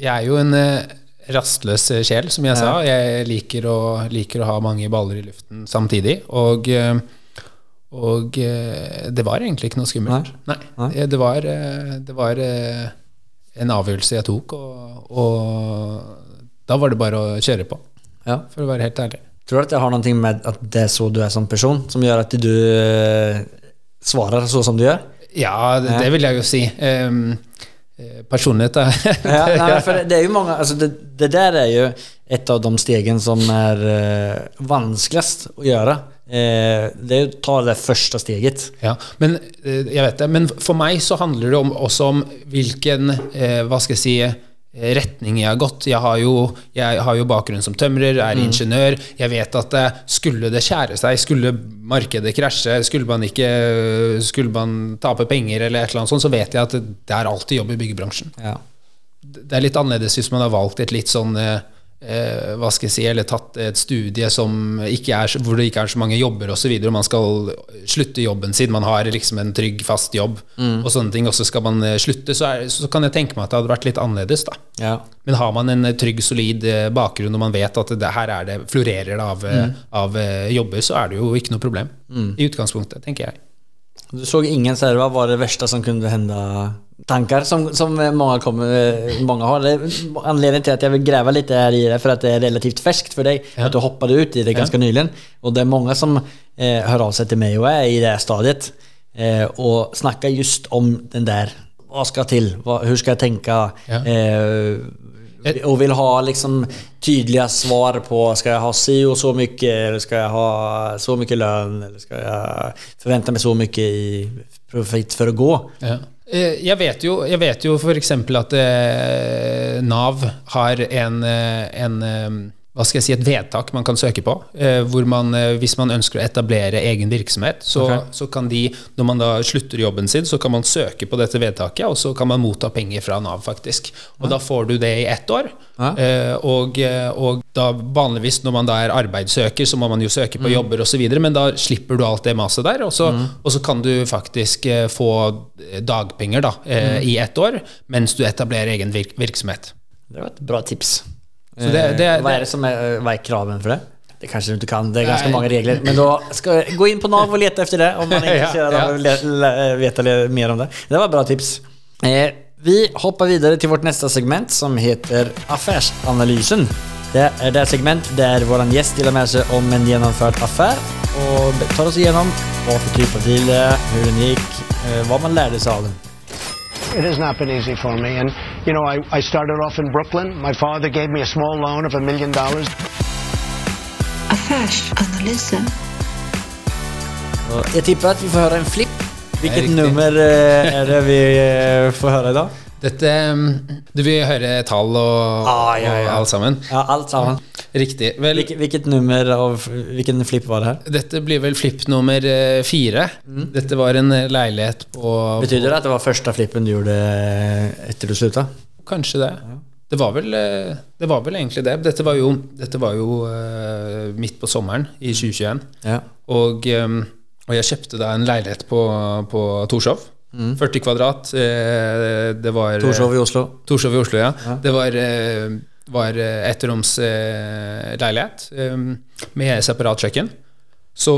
C: jeg er jo en eh, rastløs eh, sjel, som jeg sa. Jeg liker å, liker å ha mange baller i luften samtidig. Og, eh, og eh, det var egentlig ikke noe skummelt. Nei.
B: Nei.
C: Det var, eh, det var eh, en avgjørelse jeg tok, og, og da var det bare å kjøre på,
B: Ja.
C: for å være helt ærlig.
B: Tror du at det har noe med at det er så du er som person som gjør at du svarer så som du gjør?
C: Ja, det, det vil jeg jo si. Um, personlighet, da.
B: Ja, nei, for det, det er jo mange altså det, det der er ju ett av de stegen som er eh, vanskeligst å gjøre. Eh, det er å ta det første steget.
C: Ja, men eh, jeg vet det. Men for meg så handler det om, også om hvilken eh, Hva skal jeg si eh, retning jeg har gått. Jeg har jo, jeg har jo bakgrunn som tømrer, er ingeniør. Jeg vet at eh, skulle det skjære seg, skulle markedet krasje, skulle man ikke Skulle man tape penger eller et eller annet sånt, så vet jeg at det, det er alltid jobb i byggebransjen.
B: Ja.
C: Det er litt annerledes hvis man har valgt et litt sånn eh, hva skal jeg si, eller tatt et studie er, hvor det ikke er så mange jobber osv. Man skal slutte jobben sin, man har liksom en trygg, fast jobb og sånne ting, og så skal man eh, slutte, så, er, så kan jeg tenke meg at det hadde vært litt annerledes. da.
B: Ja.
C: Men har man en eh, trygg, solid eh, bakgrunn, og man vet at det, her er det, florerer det av, mm. av jobber, så er det jo ikke noe problem. I utgangspunktet, tenker jeg.
B: Du så ingen server. Hva var det verste som kunne hända? Tankar som, som mange, kommer, mange, har. Anledningen til at jeg vil grave litt her i det for at det er relativt ferskt for deg.
C: Ja.
B: At du hoppade ut i det ganska nyligen. Og det er mange som eh, hører av seg til meg og är i det stadiet. Eh, og snakker just om den der Hva skal til? hvordan skal jeg tenke? tänka?
C: Ja.
B: Eh, og vil ha liksom tydelige svar på, Skal jeg ha si så mye, Eller skal jeg ha så mye lønn, Eller skal jeg forvente meg så mye i profitt for å gå?
C: Ja. Eh, Jeg vet jo, jeg vet jo f.eks. at eh, Nav har en, eh, en hva skal jeg si, et vedtak man kan søke på, eh, hvor man, eh, hvis man ønsker å etablere egen virksomhet, så,
B: okay.
C: så kan de, når man da slutter jobben sin, så kan man søke på dette vedtaket, og så kan man motta penger fra Nav, faktisk. Og da får du det i ett år.
B: Ja.
C: Eh, og, og da vanligvis når man da er arbeidssøker, så må man jo søke på jobber osv., men da slipper du alt det maset der, og så, og så kan du faktisk eh, få dagpenger da, eh, i ett år, mens du etablerer egen virk virksomhet.
B: Det var et bra tips.
C: Så det- det-
B: det, hva, er
C: det-
B: som er, vad är kraven för det? Det kanskje du inte kan, det er ganske
C: Nei.
B: mange regler. Men da skal jeg gå inn på NAV og lete efter det om man er
C: Ja, ja.
B: av å le- le- le- mer om det. Det var et bra tips. Eh, vi hopper videre til vårt neste segment som heter Affærsanalysen. Det er det segment der vår gjest deler med seg om en gjennomført affær og tar oss igjennom hva for typ av deal hvordan den gikk, hva man lærte seg av den.
D: It has not been easy for me. And, you know, I, I started off in Brooklyn. My father gave me a small loan of a million dollars.
E: Affärsanalysen.
B: Och Jag tippar att vi får höra en flipp. Vilket nummer eh, är det vi eh, får höra idag?
C: Dette mm, Du vil høre tall og,
B: Ah, ja, ja.
C: og alt sammen?
B: Ja, alt sammen.
C: Riktig. Vel,
B: Vilket, hvilket nummer og hvilken flipp var det her?
C: dette blir vel flipp nummer fire. fire. Dette var en eh, leilighet på
B: Betyder det at det var første flippen du gjorde etter du slutta?
C: Kanskje det. Det var, vel, eh, det var vel egentlig det. Dette var jo, dette var jo eh, midt på sommeren i 2021.
B: Ja.
C: Og, eh, og jeg kjøpte da en leilighet på, på Torshov. 40 kvadrat. eh, Det var
B: Torshov i Oslo.
C: Torshov i Oslo, ja. Det var, eh, var eh, ettroms eh, leilighet eh, med separat kjøkken. Så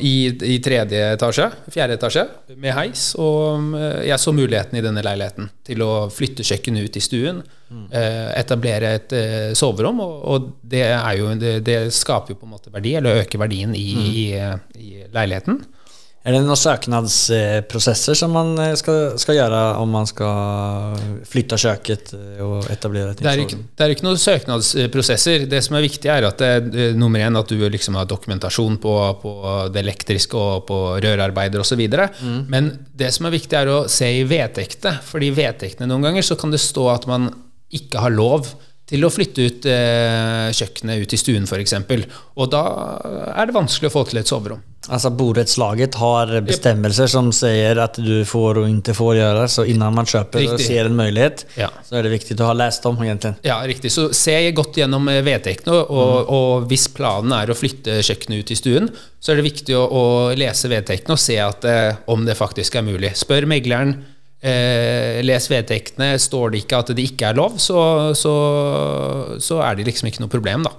C: i, i tredje etasje, fjerde etasje, med heis. Og eh, jeg så muligheten i denne leiligheten til å flytte kjøkkenet ut i stuen. Mm. Etablere et eh, soverom, og, og det, er jo, det, det skaper jo på en måte verdi, eller øker verdien i, i, i leiligheten.
B: Är det noen søknadsprosesser som man skal, skal gjøre om man skal flytte kjøkkenet og etablere
C: et er,
B: nytt showroom?
C: det er ikke noen søknadsprosesser. Det som er viktig, er at det, eh, nummer én at du liksom har dokumentasjon på, på det elektriske og på rørarbeider osv. Mm. Men det som er viktig, er å se i vedtektene. Fordi i vedtektene noen ganger så kan det stå at man ikke har lov til å flytte ut eh, kjøkkenet ut i stuen f.eks. Og da er det vanskelig å få til et soverom.
B: Altså Borettslaget har bestemmelser som sier at du får og ikke får gjøre, Så innan man kjøper riktig.
C: og
B: ser en mulighet,
C: Ja.
B: så er det viktig å ha lest om. egentlig.
C: Ja, riktig. Så se godt gjennom eh, vedtektene, og, og hvis planen er å flytte kjøkkenet ut i stuen, så er det viktig å, å lese vedtektene og se at, eh, om det faktisk er mulig. Spør megleren. Eh, les vedtektene. Står det ikke at det ikke er lov, så, så, så er det liksom ikke noe problem, da.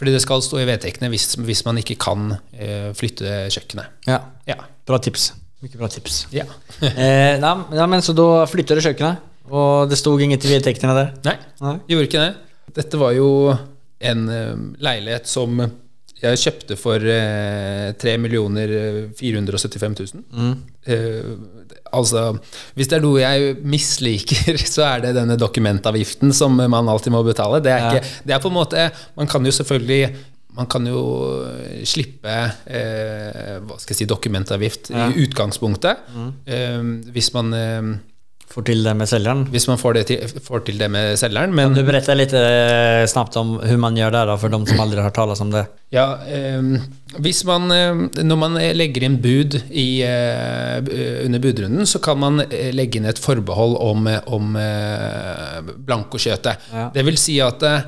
C: Fordi det skal stå i vedtektene hvis, hvis man ikke kan eh, flytte kjøkkenet.
B: Ja,
C: Ja.
B: bra tips. Mye bra tips.
C: ja.
B: eh, ja, ja, men så da flytter du kjøkkenet, og det stod ingenting i vedtektene der?
C: Nei,
B: Nei,
C: gjorde ikke det. Dette var jo en eh, leilighet som jeg kjøpte for eh, 3 475 000. Eh, altså, hvis det er noe jeg misliker, så er det denne dokumentavgiften som man alltid må betale. Det er,
B: Ja.
C: ikke, det er på en måte Man kan jo selvfølgelig man kan jo slippe eh, hva skal jeg si, dokumentavgift
B: Ja.
C: i utgangspunktet. Eh, hvis, man, eh,
B: Får til det med selgeren?
C: hvis man får, det til, får til det med selgeren. Men
B: Du berette litt eh, snabbt om hvordan man gjør det, da, for de som aldri har talt om det.
C: Ja, eh, hvis man, eh, når man legger inn bud i, eh, under budrunden, så kan man eh, legge inn et forbehold om, eh, om eh, blankokjøtet.
B: Ja.
C: Det vil si at eh,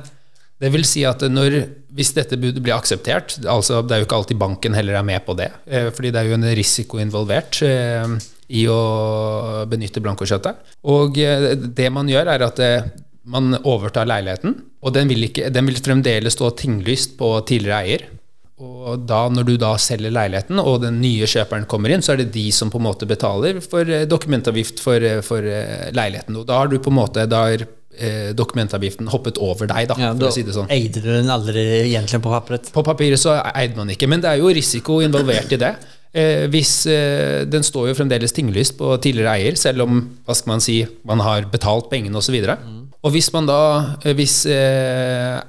C: det vil si at når, hvis dette budet blir akseptert altså Det er jo ikke alltid banken heller er med på det, eh, fordi det er jo en risiko involvert eh, i å benytte blankokjøttet. Og eh, det man gjør, er at eh, man overtar leiligheten, og den vil, ikke, den vil fremdeles stå tinglyst på tidligere eier. Og da, når du da selger leiligheten, og den nye kjøperen kommer inn, så er det de som på en måte betaler for eh, dokumentavgift for, for leiligheten. Og da har du på en måte da har dokumentavgiften hoppet over deg, da,
B: Ja,
C: for
B: da
C: å si det sånn.
B: Eide du den aldri egentlig på papiret?
C: På papiret så eide man ikke, men det er jo risiko involvert i det. Eh, hvis eh, Den står jo fremdeles tinglyst på tidligere eier, selv om hva skal man si, man har betalt pengene osv. Og, mm. og hvis man da eh, Hvis eh,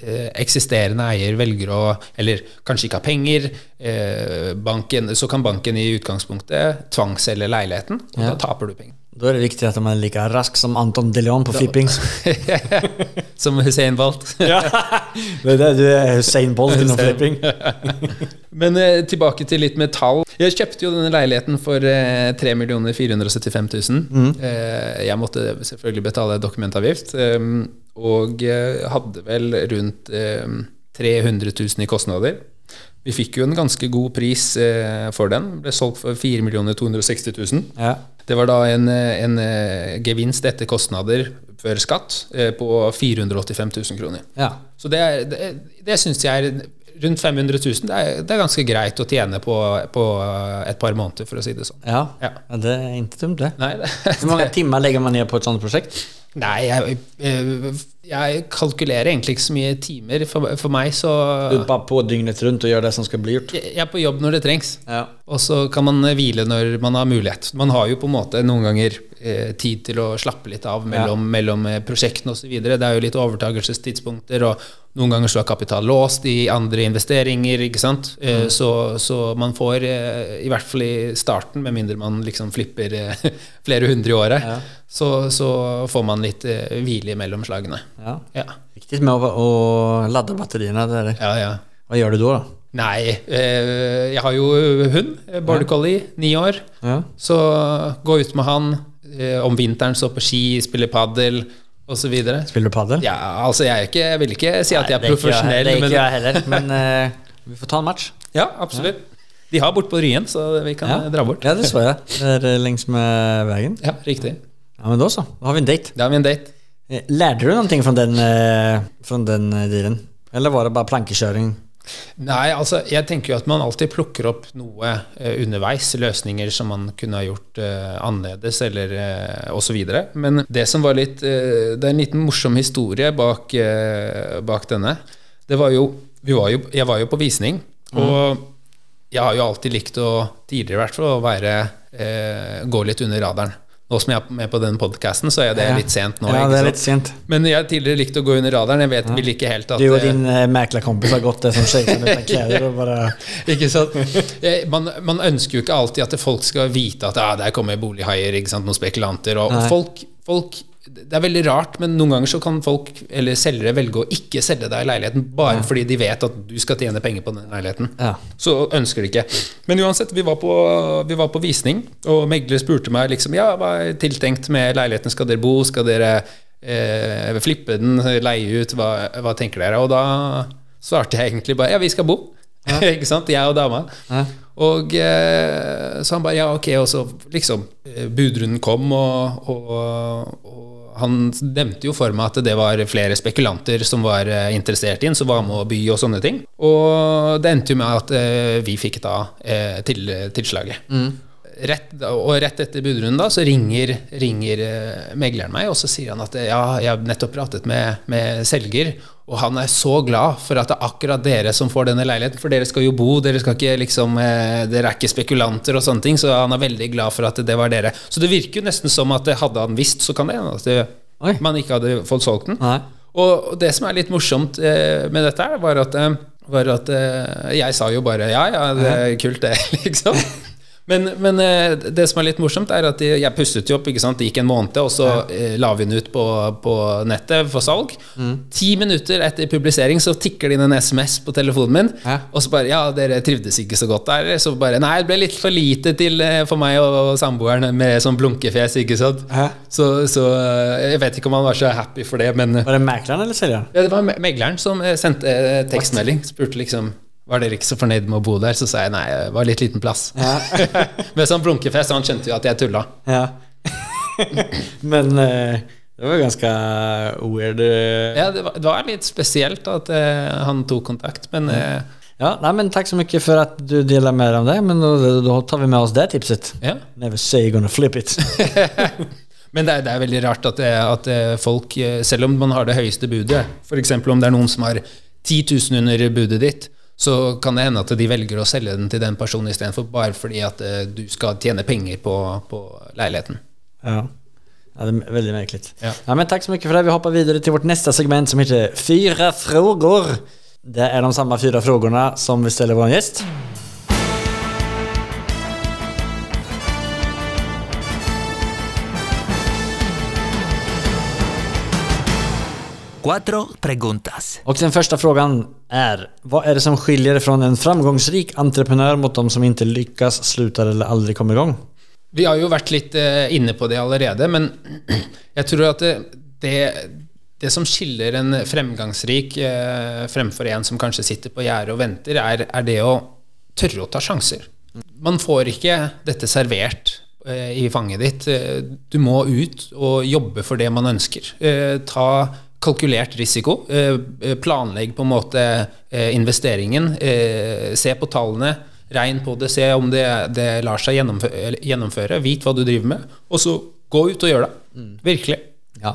C: eh, eksisterende eier velger å Eller kanskje ikke har penger, eh, banken, så kan banken i utgangspunktet tvangsselge leiligheten, og
B: Ja.
C: da taper du penger.
B: Då er det viktig at man er like rask som Anton de Leon på flipping.
C: Som Hussein Bolt.
B: det er det, du er Hussein Bolt
C: innom
B: flipping.
C: Men eh, tilbake til litt metall. Jeg kjøpte jo denne leiligheten for eh, 3 475 000. Eh, jeg måtte selvfølgelig betale dokumentavgift, og hadde vel rundt eh, 300 000 i kostnader. Vi fikk jo en ganske god pris eh, for den. Ble solgt for 4 260 000.
B: Ja.
C: Det var da en, eh, en eh, gevinst etter kostnader før skatt eh, på 485 000 kroner.
B: Ja.
C: Så det, det, det syns jeg er rundt 500 000. Det er, det er ganske greit å tjene på, på et par måneder, for å si det sånn.
B: Ja.
C: Ja.
B: det er ikke dumt det.
C: Nei, det,
B: Hvor mange timer legger man ned på et sånt projekt?
C: Nei jeg, eh, jeg kalkulerer egentlig ikke så mye timer. For, for meg så
B: Du er bare på dygnet rundt og gjør det som skal bli gjort.
C: Jeg er på jobb når det trengs.
B: Ja.
C: Og så kan man hvile når man har mulighet. Man har jo på en måte noen ganger eh, tid til å slappe litt av mellom, mellom eh, prosjektene osv. Det er jo litt overtakelsestidspunkter, og noen ganger så er kapital låst i andre investeringer. ikke sant? Eh, så, så man får, eh, i hvert fall i starten, med mindre man liksom flipper eh, flere hundre i året,
B: Ja.
C: Så, så får man litt eh, hvile mellom slagene.
B: Ja.
C: Ja.
B: Viktig med å, å, lade batteriene. Det det.
C: ja, ja.
B: Hva gjør du da? då?
C: Nei, eh, jeg har jo hund, eh, border collie, ni år.
B: Ja.
C: Så gå ut med han. Eh, om vinteren så på ski, spille padel Og
B: så videre. Spiller du padel?
C: Ja, altså jeg, ikke, jeg vil ikke si at jeg er profesjonell,
B: Det er ikke
C: men
B: jag heller, men eh, vi får ta en match.
C: ja, absolutt. De har bort på Ryen, så vi kan ja. dra bort.
B: Ja, det så jeg, det er lengst med veien.
C: Ja, riktig.
B: Ja, men da så. Da har vi en date.
C: Da har vi en date.
B: Lærte du noe fra den, eh, den eh, dealen? Eller var det bare plankekjøring?
C: Nei, altså jeg tenker jo at man alltid plukker opp noe eh, underveis, løsninger som man kunne ha gjort eh, annerledes, eller eh, osv. Men det som var litt eh, Det er en liten morsom historie bak, eh, bak denne. Det var jo, vi var jo Jeg var jo på visning, og jeg har jo alltid likt å, tidligere i hvert fall, å være eh, gå litt under radaren. Nå som jeg er med på den podkasten, så er det
B: Ja.
C: litt sent nå.
B: ja, det
C: er
B: litt sent.
C: Men jeg har tidligere likt å gå under radaren. Jeg vet, vil ikke helt at
B: Du
C: eh,
B: din eh, mäklarkompis har gått det som skjer. bara...
C: Ikke sant? Eh, Man, man ønsker jo ikke alltid at folk skal vite at ah, der kommer bolighaier, ikke sant? noen spekulanter. Og, og folk, folk Det er veldig rart, men noen ganger så kan folk eller selgere velge å ikke selge deg leiligheten bare fordi de vet at du skal tjene penger på den leiligheten.
B: Ja.
C: Så ønsker de ikke. Men uansett, vi var, på, vi var på visning, og megler spurte meg liksom Ja, hva er tiltenkt med leiligheten? Skal dere bo? Skal dere eh, flippe den? Leie ut? Hva, hva tenker dere? Og da svarte jeg egentlig bare Ja, vi skal bo. ikke sant? Jeg og dama.
B: Ja.
C: Og eh, så han bare Ja, ok. Og så liksom eh, Budrunden kom, og, og, og han nevnte jo for meg at det var flere spekulanter som var eh, interessert i den, som var med å by og sånne ting. Og det endte jo med at eh, vi fikk da eh, til, tilslaget. rett, og rett etter budrunden da, så ringer, ringer megleren meg, og så sier han at ja, jeg har nettopp pratet med, med selger, og han er så glad for at det er akkurat dere som får denne leiligheten, for dere skal jo bo, dere, skal ikke liksom, eh, dere er ikke spekulanter og sånne ting, så han er veldig glad for at det var dere. Så det virker jo nesten som at hadde han visst, så kan det hende at det, man ikke hadde fått solgt den.
B: Nei.
C: Og det som er litt morsomt eh, med dette, her, var at, eh, var at eh, jeg sa jo bare ja, ja, det er kult, det, liksom. Men, men eh, det som er litt morsomt, er at jeg pusset jo opp. ikke sant? Det gikk en måned, og så ja. la vi den ut på, på nettet for salg. Ti minutter etter publisering så tikker det inn en SMS på telefonen min.
B: Ja.
C: Og så bare Ja, dere trivdes ikke så godt der. Så bare Nei, det ble litt for lite til eh, for meg og samboeren med sånn blunkefjes, ikke sant.
B: Ja.
C: Så, så eh, jeg vet ikke om han var så happy for det, men
B: Var det megleren eller selgeren?
C: ja, det var me- megleren som eh, sendte eh, tekstmelding. Spurte liksom var dere ikke så fornøyd med å bo der. Så sa jeg nei, det var litt liten plass. Med sånn blunkefest, han skjønte jo at jeg tulla.
B: Ja. Men uh, det var ganske weird. eh.
C: Ja, det var, det var litt spesielt at uh, han tok kontakt, men uh,
B: Ja, nei, men takk så mye for at du deler mer om det. Men då tar vi med oss det tipset.
C: ja.
B: Never say you're gonna flip it.
C: Men det er, det er veldig rart at, at folk, selv om man har det høyeste budet, f.eks. om det er noen som har 10 000 under budet ditt, så kan det hende at de velger å selge den til den personen istedenfor, bare fordi at eh, du skal tjene penger på, på leiligheten.
B: Ja. Ja, det er veldig merkelig.
C: Ja.
B: Ja, men takk så mye for det. Vi hopper videre til vårt neste segment som heter Fyra frågor. Det er de samme fire spørsmålene som vi stiller vår gäst.
A: Cuatro preguntas.
B: Och den första frågan är, vad är det som skiljer från en framgångsrik entreprenör mot de som inte lyckas, slutar eller aldrig kommer igång?
C: Vi har jo vært litt eh, inne på det allerede, men jeg tror at det, det, det som skiller en fremgangsrik eh, fremfor en som kanskje sitter på gjerdet og venter, er, er det å tørre å ta sjanser. Man får ikke dette servert eh, i fanget ditt. Du må ut og jobbe for det man ønsker. Eh, Ta kalkulert risiko. eh, eh, Planlegg på en måte eh, investeringen. Se på tallene. Regn på det. Se om det, det lar seg gjennomføre, gjennomføre. Vit hva du driver med. Og så gå ut og gjør det. Virkelig.
B: Ja,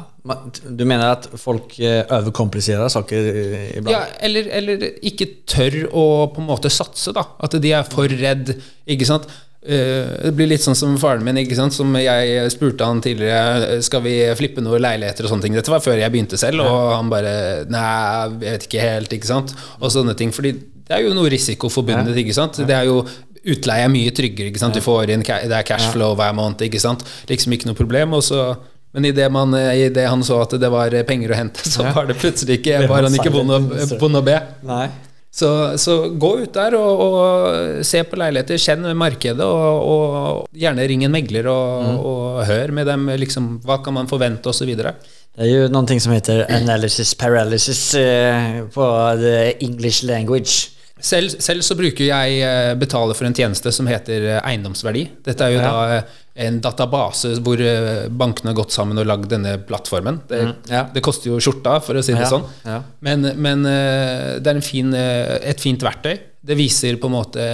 B: du mener at folk overkompliserer saker iblant? ibland?
C: Ja, eller, eller ikke tør å på en måte satse, da. At de er for redd, ikke sant. Eh, Det blir litt sånn som faren min, ikke sant? som jeg spurte han tidligere Skal vi flippe noen leiligheter og sånne ting. Dette var før jeg begynte selv, og han bare Nei, jeg vet ikke helt, ikke sant. Og sånne ting. Fordi det er jo noe risiko forbundet, ikke sant. Det er jo Utleie er mye tryggere, ikke sant. Du får inn Det er cashflow hver måned, ikke sant. Liksom ikke noe problem. Og så men idet i det han så at det var penger å hente, så var det plutselig ikke
B: var
C: han ikke bonde, å, be
B: investor.
C: Så, så gå ut der og, og se på leiligheter, kjenn markedet, og, og gjerne ring en megler og,
B: Mm.
C: og hør med dem liksom, hva kan man forvente, osv.
B: Det er jo noen ting som heter analysis paralysis uh, på the English language.
C: Selv, selv så bruker jeg eh, betale for en tjeneste som heter eh, eiendomsverdi. Dette er jo
B: Ja.
C: da en database hvor eh, bankene har gått sammen og lagd denne plattformen. Det,
B: Mm, ja.
C: det koster jo skjorta, for å si det
B: Ja,
C: sånn.
B: ja.
C: Men, men eh, det er en fin, eh, et fint verktøy. Det viser på en måte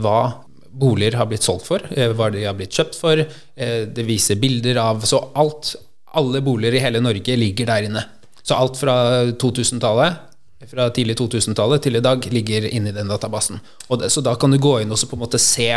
C: hva boliger har blitt solgt for, hva de har blitt kjøpt for. Det viser bilder av Så alt, alle boliger i hele Norge ligger der inne. Så alt fra 2000-tallet fra tidlig 2000-tallet til i dag ligger inne i den databasen. Og det, så da kan du gå inn og så på en måte se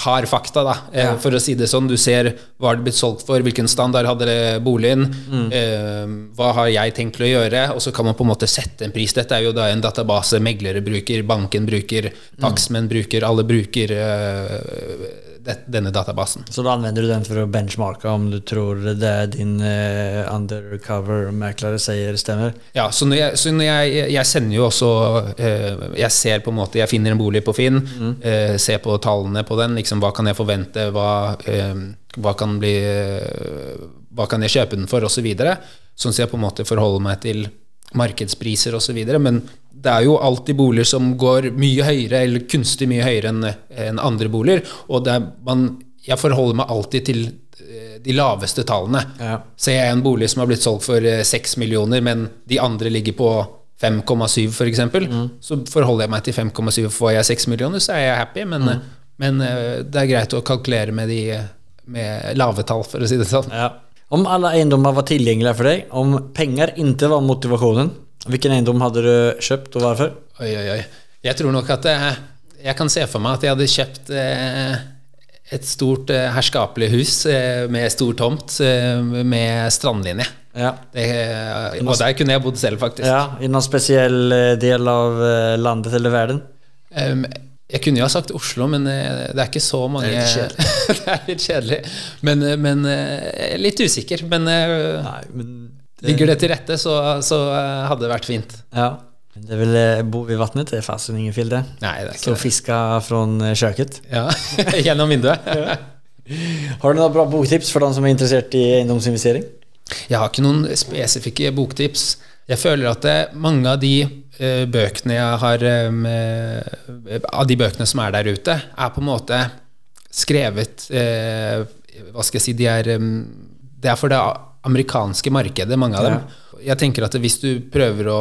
C: hard fakta, da, eh, for å si det sånn. Du ser hva det blitt solgt for, hvilken standard hadde det boligen, eh, hva har jeg tenkt til å gjøre, og så kan man på en måte sette en pris. Dette er jo da en database meglere bruker, banken bruker, takstmenn bruker, alle bruker eh, denne databasen.
B: Så da anvender du den for å benchmarke om du tror det din uh, undercover-meklere sier stemmer?
C: Ja, så når jeg, så når jeg, jeg sender jo også uh, Jeg ser på en måte Jeg finner en bolig på Finn, eh, ser på tallene på den. Liksom, hva kan jeg forvente? Hva, eh, hva kan bli eh, Hva kan jeg kjøpe den for? Og så videre. Sånn at jeg på en måte forholder meg til markedspriser videre. Men det er jo alltid boliger som går mye høyere, eller kunstig mye høyere enn en andre boliger. Og man, jeg forholder meg alltid til eh, de laveste tallene.
B: Ja.
C: Ser jeg en bolig som har blitt solgt for eh, 6 millioner, men de andre ligger på 5,7 f.eks., eksempel så forholder jeg meg til 5,7. Får jeg 6 millioner, så er jeg happy, men, mm. Men eh, det er greit å kalkulere med de med lave tall, for å si det sånn.
B: Ja. Om alla eiendommer var tilgjengelige for deg, om penger ikke var motivasjonen, hvilken eiendom hadde du köpt och varför?
C: Oi, oi, oi. Jeg tror nok at jeg, jeg kan se for meg at jeg hadde kjøpt eh, et stort eh, herskapelig hus eh, med stor tomt eh, med strandlinje.
B: Ja.
C: Det, og der kunne jeg bodd selv, faktisk.
B: Ja, i noen speciell eh, del av eh, landet eller verden?
C: Um, jeg kunne jo ha sagt Oslo, men eh, det er ikke så mange
B: Det er litt kjedelig.
C: Det er litt kjedelig. Men, eh, men eh, litt usikker. Men
B: Nei, men det...
C: ligger det til rette, så, så hadde det vært fint.
B: Ja. Det er vel eh, bo vid vattnet, til fasen ingen.
C: Nei, det er ikke det.
B: fiska fra köket.
C: Ja, Gjennom vinduet.
B: Har du noen bra boktips for de som er interessert i eiendomsinvestering?
C: Jeg har ikke noen spesifikke boktips. Jeg føler at det, mange av de bøkene jeg har eh, Av de bøkene som er der ute, er på en måte skrevet eh, Hva skal jeg si De er eh, Det er for det amerikanske markedet, mange av dem. Jeg tenker at hvis du prøver å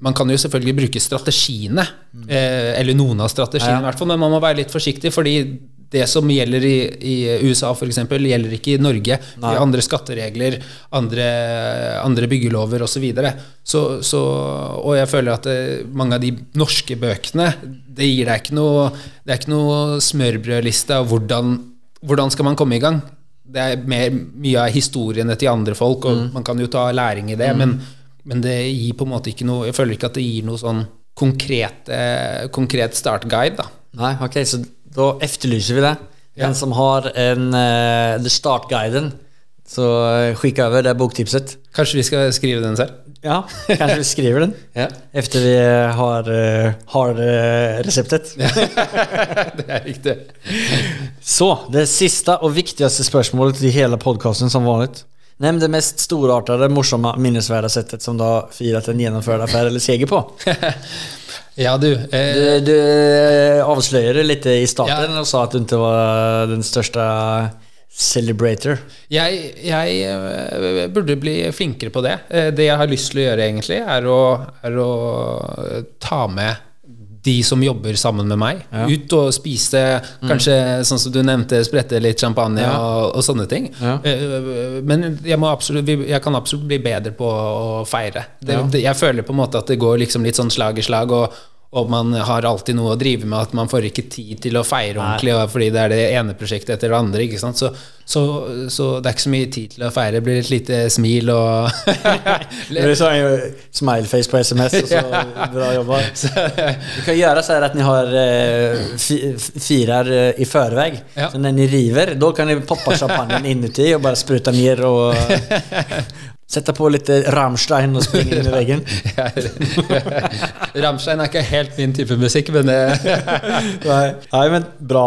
C: man kan jo selvfølgelig bruke strategiene, eh, eller noen av strategiene,
B: Ja.
C: hvert fall, men man må være litt forsiktig, fordi det som gjelder i, i USA f.eks., gjelder ikke i Norge. De har andre skatteregler, andre, andre byggelover osv. Så, videre. så så Og jeg føler at det, mange av de norske bøkene Det gir deg ikke noe Det er ikke noe smørbrødliste av hvordan, hvordan skal man komme i gang. Det er mer, mye av historiene til andre folk, og man kan jo ta læring i det, men, men det gir på en måte ikke noe Jeg føler ikke at det gir noe sånn konkret, eh, konkret startguide, da.
B: Nei, ok, så då efterlyser vi det. Den som har en uh, The Start-guiden, så skikk over. över det boktipset.
C: Kanskje vi skal skrive den selv?
B: Ja, kanskje vi skriver den
C: Ja.
B: efter vi eh, har, eh, har reseptet. receptet.
C: det er riktig.
B: Så, det siste og viktigste spørsmålet i hele podcasten som vanlig. Nevn det mest storartede, morsomme, minnesverdige settet som du har firat en gjennomført affære eller seger på.
C: Ja, du. Eh,
B: Du, du avslører avslöjade lite i starten
C: Ja.
B: og sa at du ikke var den største celebrator.
C: jeg, jeg eh, burde bli flinkere på det. Eh, det jeg har lyst til å gjøre, egentlig, er å, er å ta med de som jobber sammen med meg, ut og spise kanskje, sånn som du nevnte, sprette litt champagne
B: Ja.
C: og, og sånne ting.
B: Ja.
C: Eh, Men jeg, må absolutt, jeg kan absolutt bli bedre på å feire.
B: Ja.
C: det, jeg føler på en måte at det går liksom litt sånn slag i slag, og, og man har alltid noe å drive med, at man får ikke tid til å feire ordentlig, og fordi det er det ene prosjektet etter det andre. ikke sant? Så, så, så det er ikke så mye tid til å feire. Det blir et lite smil og
B: Du sa ju smileface på sms og så bra jobba. Du kan gjøre så at dere ni har eh, fi, firar eh, i förväg.
C: Ja.
B: Så når ni river, da kan ni poppe champagnen inuti og bare spruta mer och sätta på litt Rammstein og springe inn i veggen?
C: Rammstein er ikke helt min type musikk, men det
B: Nei, Nej, men bra.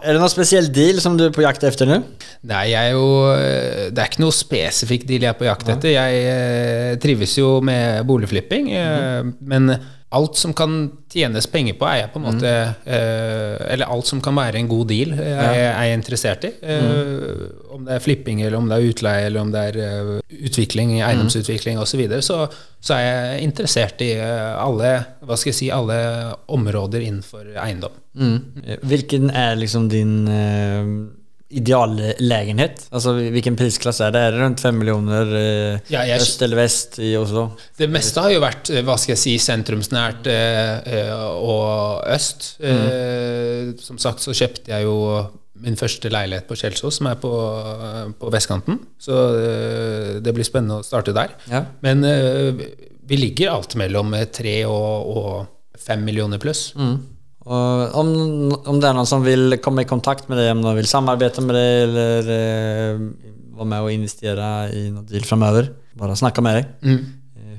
B: Er det noen spesiell deal som du er på jakt efter nå?
C: Nei, jeg er jo eh, Det er ikke noe spesifikk deal jeg er på jakt etter. Jeg eh, trives jo med boligflipping, eh, men alt som kan tjenes penger på, er jeg på en måte eh, Eller alt som kan være en god deal, eh, er, jeg- er jeg interessert i. Eh, Om det er flipping, eller om det er utleie, eller om det er eh, utvikling, eiendomsutvikling osv., så, videre, så så er jeg interessert i eh, alle hva skal jeg si, alle områder innenfor eiendom.
B: Mm. Hvilken er liksom din eh, ideallägenhet? Alltså vilken prisklass är det? Är det runt 5 miljoner eh,
C: Ja, jeg-
B: öst eller väst i Oslo?
C: Det meste har jo vært eh, hva skal jeg si, sentrumsnært eh, eh, og øst. Eh, som sagt så kjøpte jeg jo min første leilighet på Kjelsås, som er på, på vestkanten. Så eh, det blir spennende å starte der.
B: Ja.
C: Men eh, vi ligger alt mellom eh, tre og, og fem millioner pluss.
B: Och om, om det er noen som vil komme i kontakt med deg, om noen vil samarbeide med deg eller eh, være med å investere i noe deal framover, bare snakke med deg.
C: Mm.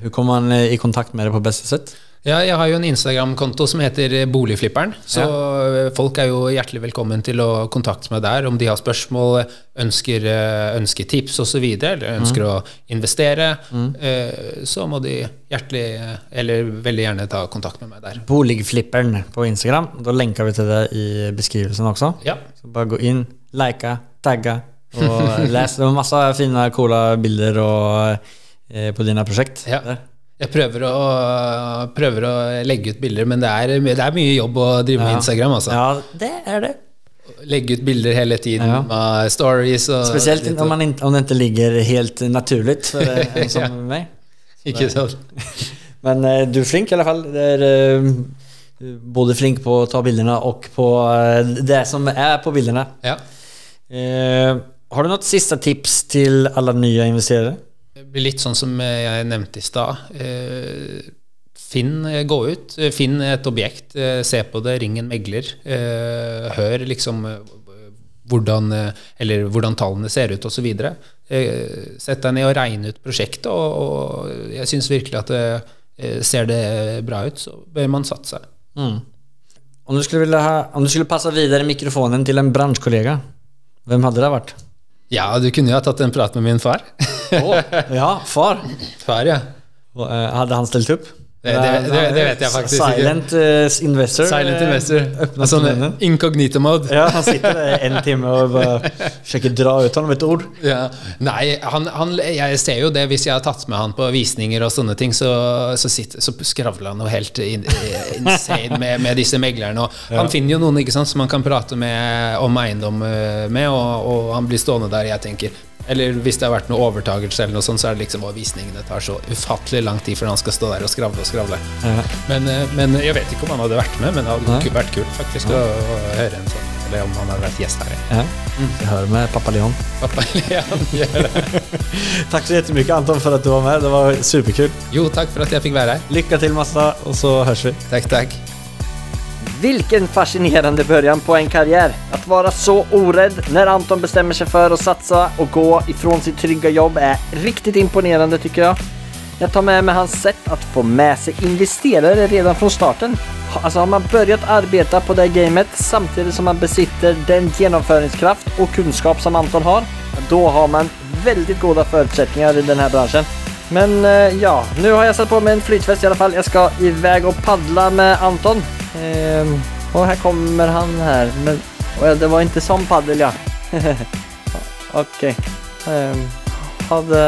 B: Hvordan kommer man eh, i kontakt med deg på beste sätt?
C: Ja, jeg har jo en Instagram-konto som heter Boligflipperen. Så ja. folk er jo hjertelig velkommen til å kontakte meg der om de har spørsmål, ønsker, eh, ønsker tips osv., eller ønsker å investere. Mm. Så må de hjertelig, eh, eller veldig gjerne ta kontakt med meg der.
B: Boligflipperen på Instagram. Da lenker vi til det i beskrivelsen også.
C: Ja.
B: Så bare gå inn, like, tagge og les. Det var masse fine, coola bilder og, eh, på dine prosjekt.
C: Ja.
B: Där.
C: Jeg prøver å, prøver å legge ut bilder, men det er, det er mye jobb å drive med
B: Ja.
C: Instagram. Altså.
B: Ja, det er det.
C: legge ut bilder hele tiden
B: Ja.
C: med stories og
B: Spesielt
C: litt-
B: om, man inte, om det ikke ligger helt naturlig for eh, en som meg.
C: Ikke sant?
B: Men eh, du er flink i alle fall. Det er eh, både flink på å ta bildene og på det som er på bildene.
C: Ja.
B: Eh, har du noen siste tips til alle nye investerare?
C: Det blir litt sånn som jeg nevnte i stad. Eh, Finn, eh, gå ut, eh, finn et objekt, eh, se på det, ring en megler. eh, Hør liksom eh, hvordan, eh, eller hvordan tallene ser ut osv. Sett deg ned og regne ut prosjektet, og, og jeg syns virkelig at det eh, ser det bra ut, så bør man satse.
B: Mm. Om, du skulle vilja ha, om du skulle passe videre mikrofonen til en bransjekollega, hvem hadde det vært?
C: Ja, du kunne jo ha tatt en prat med min far.
B: Ja, far.
C: Far, ja.
B: Eh, hade han stilt opp?
C: Det- det- det- det vet jeg faktisk.
B: Silent Uh, investor.
C: Silent
B: eh,
C: investor.
B: Öppna
C: Sånn
B: munnen.
C: incognito mode.
B: Ja, han sitter der en time og bare sjekker dra ut honom et ord.
C: Ja. Nei, han, han, jeg ser jo det hvis jeg har tatt med han på visninger og sånne ting, så, så, sitter, så skravler han noe helt in, insane med, med disse meglerne. Og Han finner jo noen ikke sant, som han kan prate med om eiendom eh, med, og, og han blir stående der, jeg tenker. Eller hvis det har vært noe overtagelse eller noe sånt, så er det liksom at visningene tar så ufattelig lang tid før han skal stå der og skravle og skravle.
B: Ja.
C: Men, eh, men jeg vet ikke om han hadde vært med, men det hadde
B: ja.
C: vært kult faktisk å, å høre en sånn. Eller om han hadde vært gjest her.
B: Ja, jag hører med pappa Leon.
C: Pappa, Leon gjør det.
B: takk så jettemye, Anton for at du var med. Det var superkult.
C: Jo, takk for at jeg fikk være her.
B: Lykke til Masta og så høres vi.
C: Takk, takk.
B: Vilken fascinerande början på en karriär. Att vara så orädd när Anton bestämmer sig för att satsa och gå ifrån sitt trygga jobb är riktigt imponerande tycker jag. Jag tar med mig hans sätt att få med sig investerare redan från starten. Alltså har man börjat arbeta på det gamet samtidigt som man besitter den genomföringskraft och kunskap som Anton har, då har man väldigt goda förutsättningar i den här branschen. Men eh, ja, nå har jeg satt på meg en flytväst i alle fall. Jeg skal i iväg og paddla med Anton. Ehm, og her kommer han her. Men det var ikke sånn paddel ja. OK. Ehm, ha det